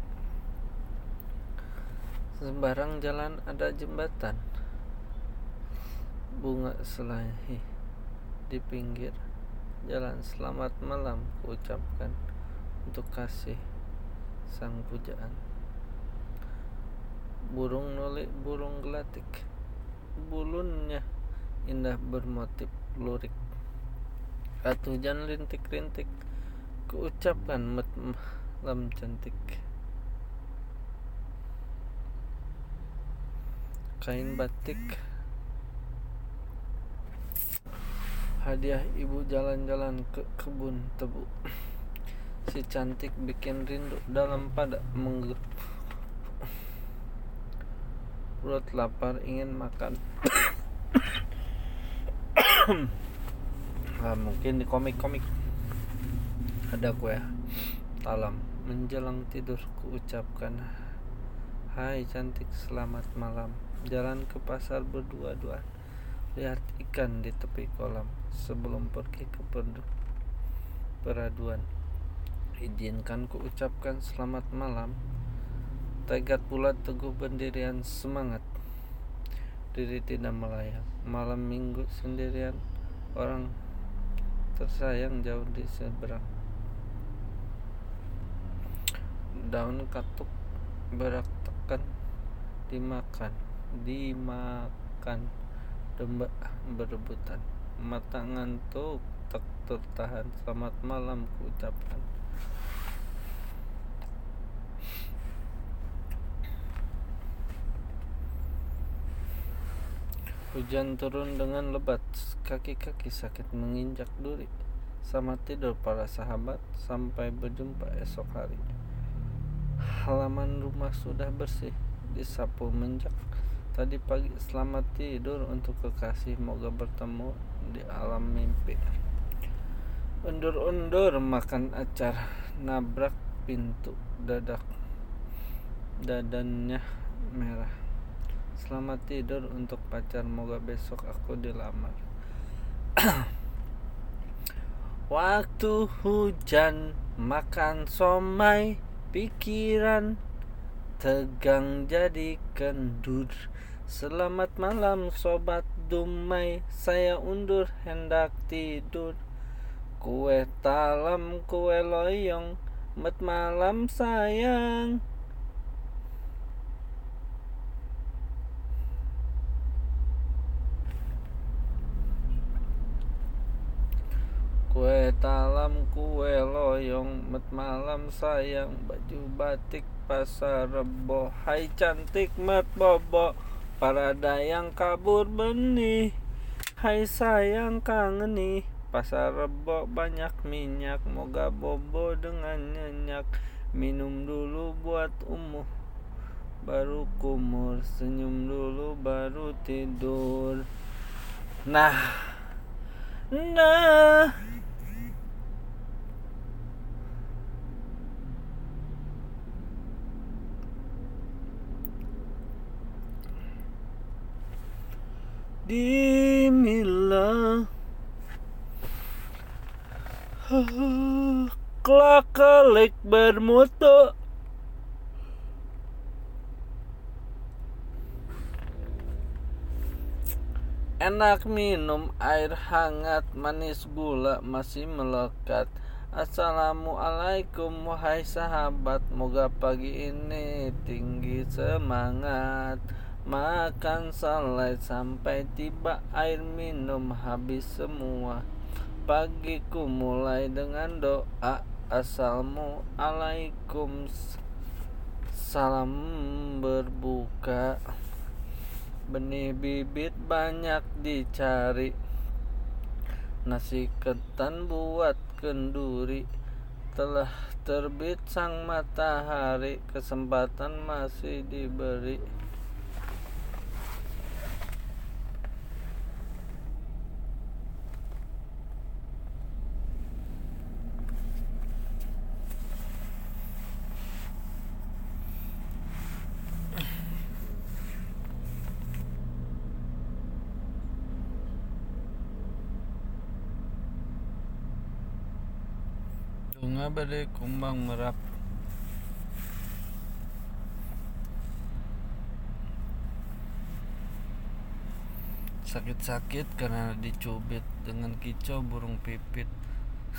Sembarang jalan ada jembatan. Bunga selahi di pinggir jalan. Selamat malam ucapkan untuk kasih sang pujaan. Burung nolik burung gelatik. Bulunnya indah bermotif lurik saat hujan rintik-rintik Kuucapkan malam cantik. Kain batik. Hadiah ibu jalan-jalan ke kebun tebu. Si cantik bikin rindu dalam pada menggerup Perut lapar ingin makan nah, mungkin di komik-komik. Ada kue talam menjelang tidur ku ucapkan Hai cantik selamat malam. Jalan ke pasar berdua-dua Lihat ikan di tepi kolam Sebelum pergi ke peraduan. Izinkan ku ucapkan selamat malam. Tegat pula teguh pendirian semangat. Diri tidak melayang. Malam minggu sendirian Orang tersayang jauh di seberang. Daun katuk beraktakan dimakan dimakan domba berebutan. Mata ngantuk tak tertahan. Selamat malam ku Hujan turun dengan lebat, kaki-kaki sakit menginjak duri. Sama tidur para sahabat sampai berjumpa esok hari. Halaman rumah sudah bersih, disapu menjak. Tadi pagi selamat tidur untuk kekasih, moga bertemu di alam mimpi. Undur-undur makan acar, nabrak pintu dadak. Dadannya merah. Selamat tidur untuk pacar Moga besok aku dilamar. Waktu hujan Makan somai Pikiran Tegang jadi kendur. Selamat malam sobat dumai Saya undur hendak tidur. Kue talam kue loyong Met malam sayang Kue talam, kue loyong, met malam sayang Baju batik pasar rebo. Hai cantik met bobo Para dayang kabur benih. Hai sayang kangen nih Pasar rebo banyak minyak. Moga bobo dengan nyenyak Minum dulu buat umuh. Baru kumur Senyum dulu baru tidur. Nah Nah di Mila Klakalik bermutu. Enak minum air hangat manis gula masih melekat. Assalamualaikum wahai sahabat. Moga pagi ini tinggi semangat Makan selai sampai tiba air minum habis semua. Pagiku mulai dengan doa Asalmu alaikum. Salam berbuka. Benih bibit banyak dicari. Nasi ketan buat kenduri. Telah terbit sang matahari. Kesempatan masih diberi bunga badai kumbang merap sakit-sakit karena dicubit dengan kicau burung pipit.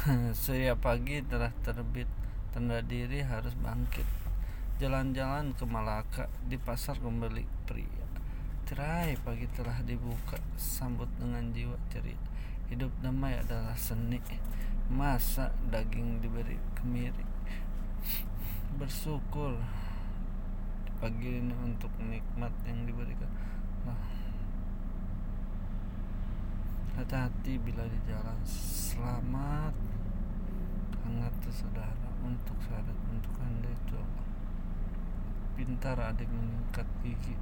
Surya pagi telah terbit Tanda diri harus bangkit. Jalan-jalan ke Malaka Di pasar kembali pria. Tirai pagi telah dibuka Sambut dengan jiwa ceria. Hidup damai adalah seni masa daging diberi kemiri? Bersyukur. Pagi ini untuk nikmat yang diberikan. Hati-hati bila di jalan. Selamat. Hangat saudara untuk sahabat untuk anda itu pintar adik meningkat gigi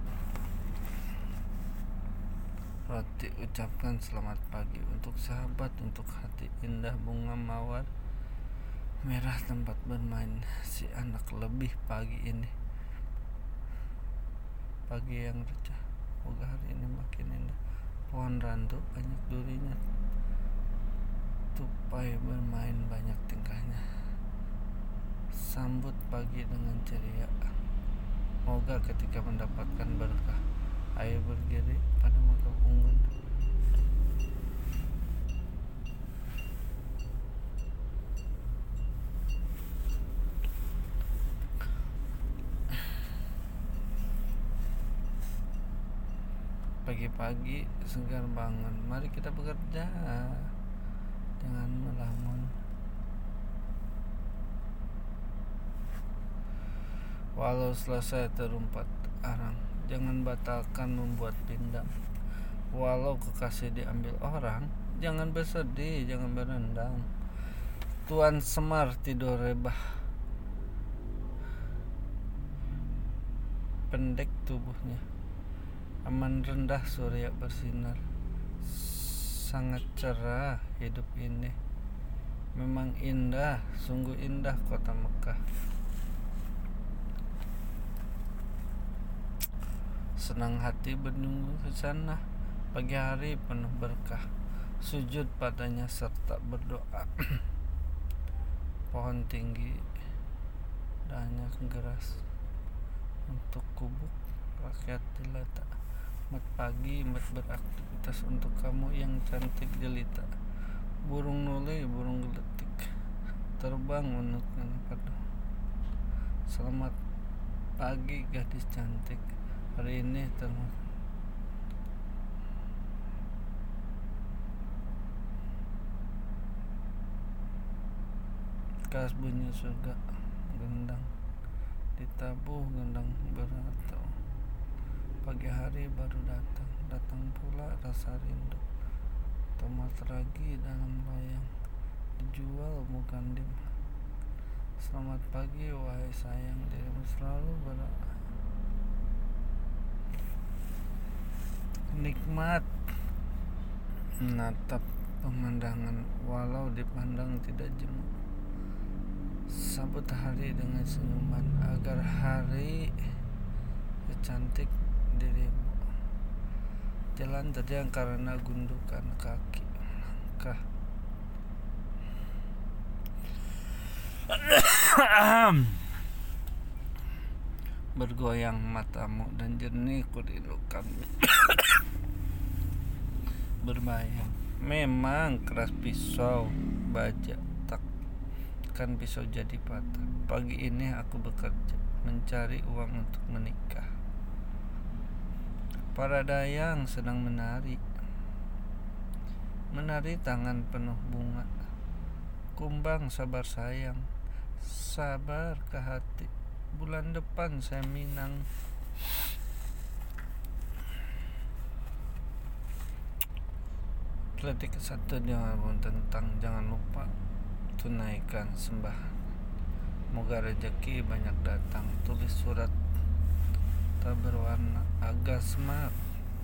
Roti ucapkan selamat pagi untuk sahabat, untuk hati indah bunga mawar merah tempat bermain si anak lebih pagi ini. Pagi yang recah, moga hari ini makin indah. Pohon randu banyak durinya, tupai bermain banyak tingkahnya. Sambut pagi dengan ceria. Moga ketika mendapatkan berkah air berdiri pada pagi-pagi segar bangun. Mari kita bekerja jangan melamun. Walau selesai terumpat arang jangan batalkan membuat pindang walau kekasih diambil orang jangan bersedih jangan berendang Tuan Semar tidur rebah. Pendek tubuhnya. Aman rendah surya bersinar. Sangat cerah hidup ini. Memang indah sungguh indah kota Mekah. Senang hati menunggu ke sana pagi hari penuh berkah sujud padanya serta berdoa. Pohon tinggi dahannya keras untuk kubuk rakyat diletak mat pagi mat beraktivitas untuk kamu yang cantik jelita. Burung nuli burung geletik terbang menukkan padu. Selamat pagi gadis cantik. Hari ini termasuk kas bunyi surga gendang ditabuh gendang beratau pagi hari baru datang datang pula rasa rindu. Tomat ragi dalam layang dijual mukandim selamat pagi wahai sayang dirimu selalu berat nikmat menatap pemandangan walau dipandang tidak jemu sambut hari dengan senyuman agar hari cantik dirimu. Jalan terjang karena gundukan kaki. Langkah. Bergoyang matamu dan jernih kudilukan berbayang memang keras pisau baja takkan pisau jadi patah. Pagi ini aku bekerja mencari uang untuk menikah. Para dayang sedang menari. Menari tangan penuh bunga. Kumbang sabar sayang sabar ke hati. Bulan depan saya minang. Kletik satu jangan tentang jangan lupa tunaikan sembah. Moga rezeki banyak datang. Tulis surat tak berwarna. Agak smart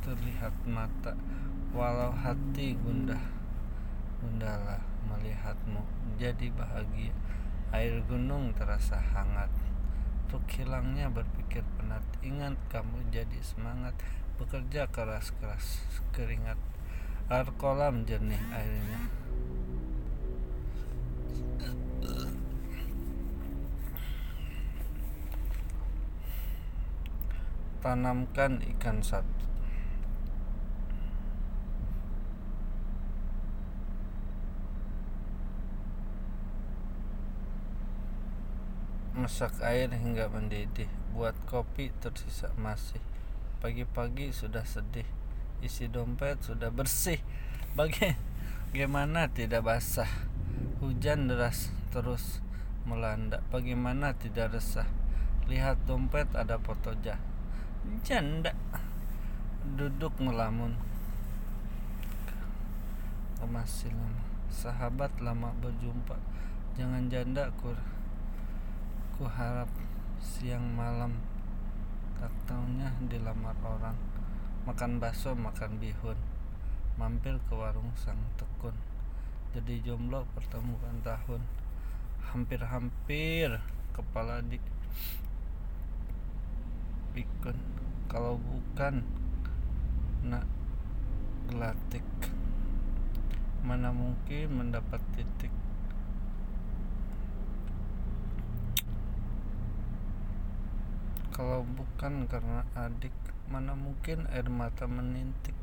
terlihat mata walau hati gundah. Gundalah melihatmu jadi bahagia. Air gunung terasa hangat. Untuk hilangnya berpikir penat. Ingat kamu jadi semangat. Bekerja keras-keras keringat. Air kolam jernih airnya tanamkan ikan satu masak air hingga mendidih. Buat kopi tersisa masih. Pagi-pagi sudah sedih. Isi dompet sudah bersih. Bagaimana tidak basah hujan deras terus melanda. Bagaimana? Tidak resah. Lihat dompet ada foto jah janda. Duduk melamun masih lama sahabat lama berjumpa. Jangan janda kur. Ku harap siang malam tak taunya dilamar orang. Makan bakso makan bihun. Mampir ke warung sang tekun jadi jomblo pertemuan tahun. Hampir-hampir kepala di pikun kalau bukan nak gelatik mana mungkin mendapat titik. Kalau bukan karena adik mana mungkin air mata menintik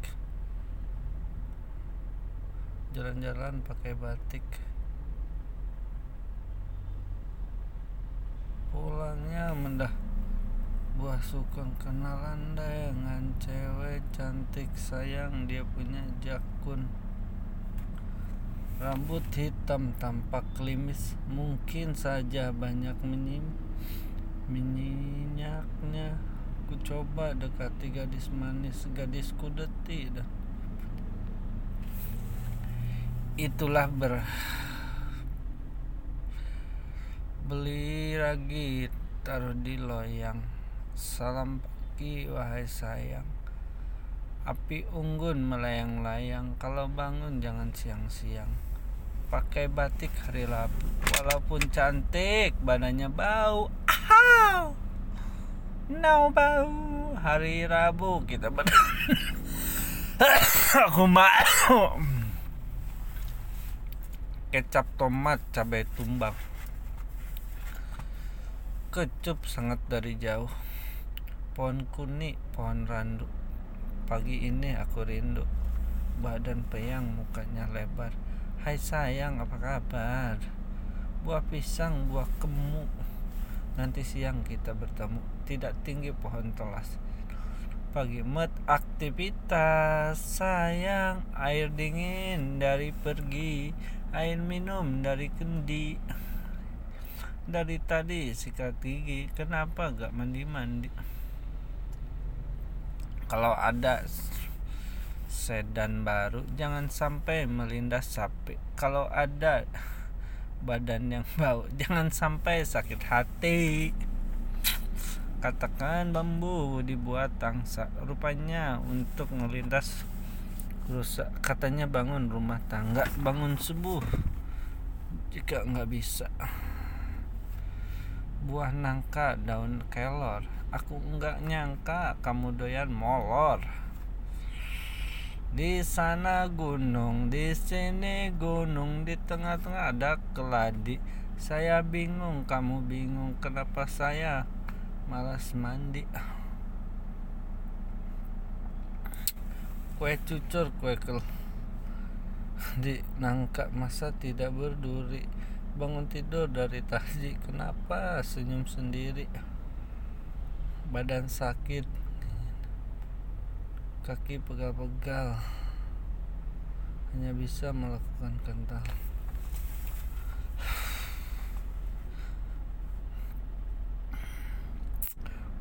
jalan-jalan pakai batik. Pulangnya mendah. Buah sukun kenalan dengan cewek cantik sayang dia punya jakun. Rambut hitam tampak klimis Mungkin saja banyak minim Minyaknya Ku coba dekati gadis manis Gadisku detik dan Itulah ber Beli lagi Taruh di loyang. Salam pagi wahai sayang. Api unggun melayang-layang. Kalau bangun jangan siang-siang. Pakai batik hari Rabu. Walaupun cantik badannya bau. Ahaw! no bau. Hari Rabu kita ber aku mau kecap tomat cabai tumbang kecup sangat dari jauh pohon kuning pohon randu pagi ini aku rindu badan peyang mukanya lebar Hai sayang, apa kabar? Buah pisang, buah kemu. Nanti siang kita bertemu. Tidak tinggi pohon telas. Pagi met aktivitas sayang air dingin dari pergi air minum dari kendi. Dari tadi sikat gigi. Kenapa gak mandi mandi kalau ada sedan baru jangan sampai melindas sapi. Kalau ada badan yang bau jangan sampai sakit hati. Katakan bambu dibuat tangsa. Rupanya untuk melindas rusak. Katanya bangun rumah tangga bangun subuh. Jika nggak bisa. Buah nangka daun kelor. Aku nggak nyangka kamu doyan molor. Di sana gunung, di sini gunung, di tengah-tengah ada keladi. Saya bingung, kamu bingung, kenapa saya malas mandi? Kue cucur, kue kel. Di nangka masa tidak berduri. Bangun tidur dari tadi kenapa senyum sendiri? Badan sakit. Kaki pegal-pegal. Hanya bisa melakukan kental.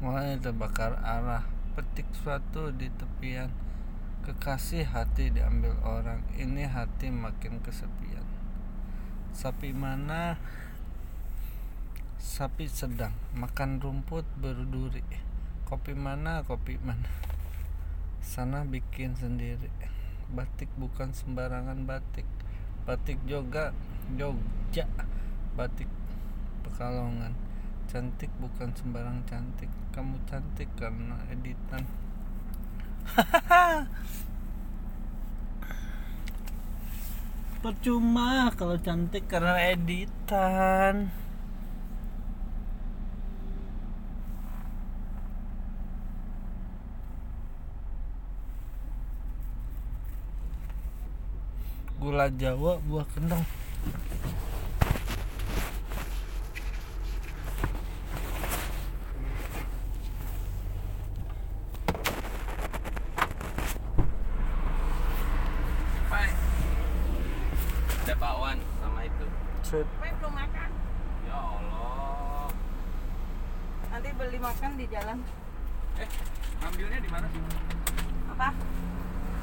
Mulai terbakar arah petik suatu di tepian kekasih hati diambil orang ini hati makin kesepian. Sapi mana? Sapi sedang makan rumput berduri. Kopi mana? Kopi mana? Sana bikin sendiri. Batik bukan sembarangan batik. Batik juga Jogja. Batik Pekalongan. Cantik bukan sembarang cantik. Kamu cantik karena editan percuma kalau cantik karena editan. Gula jawa buah kendang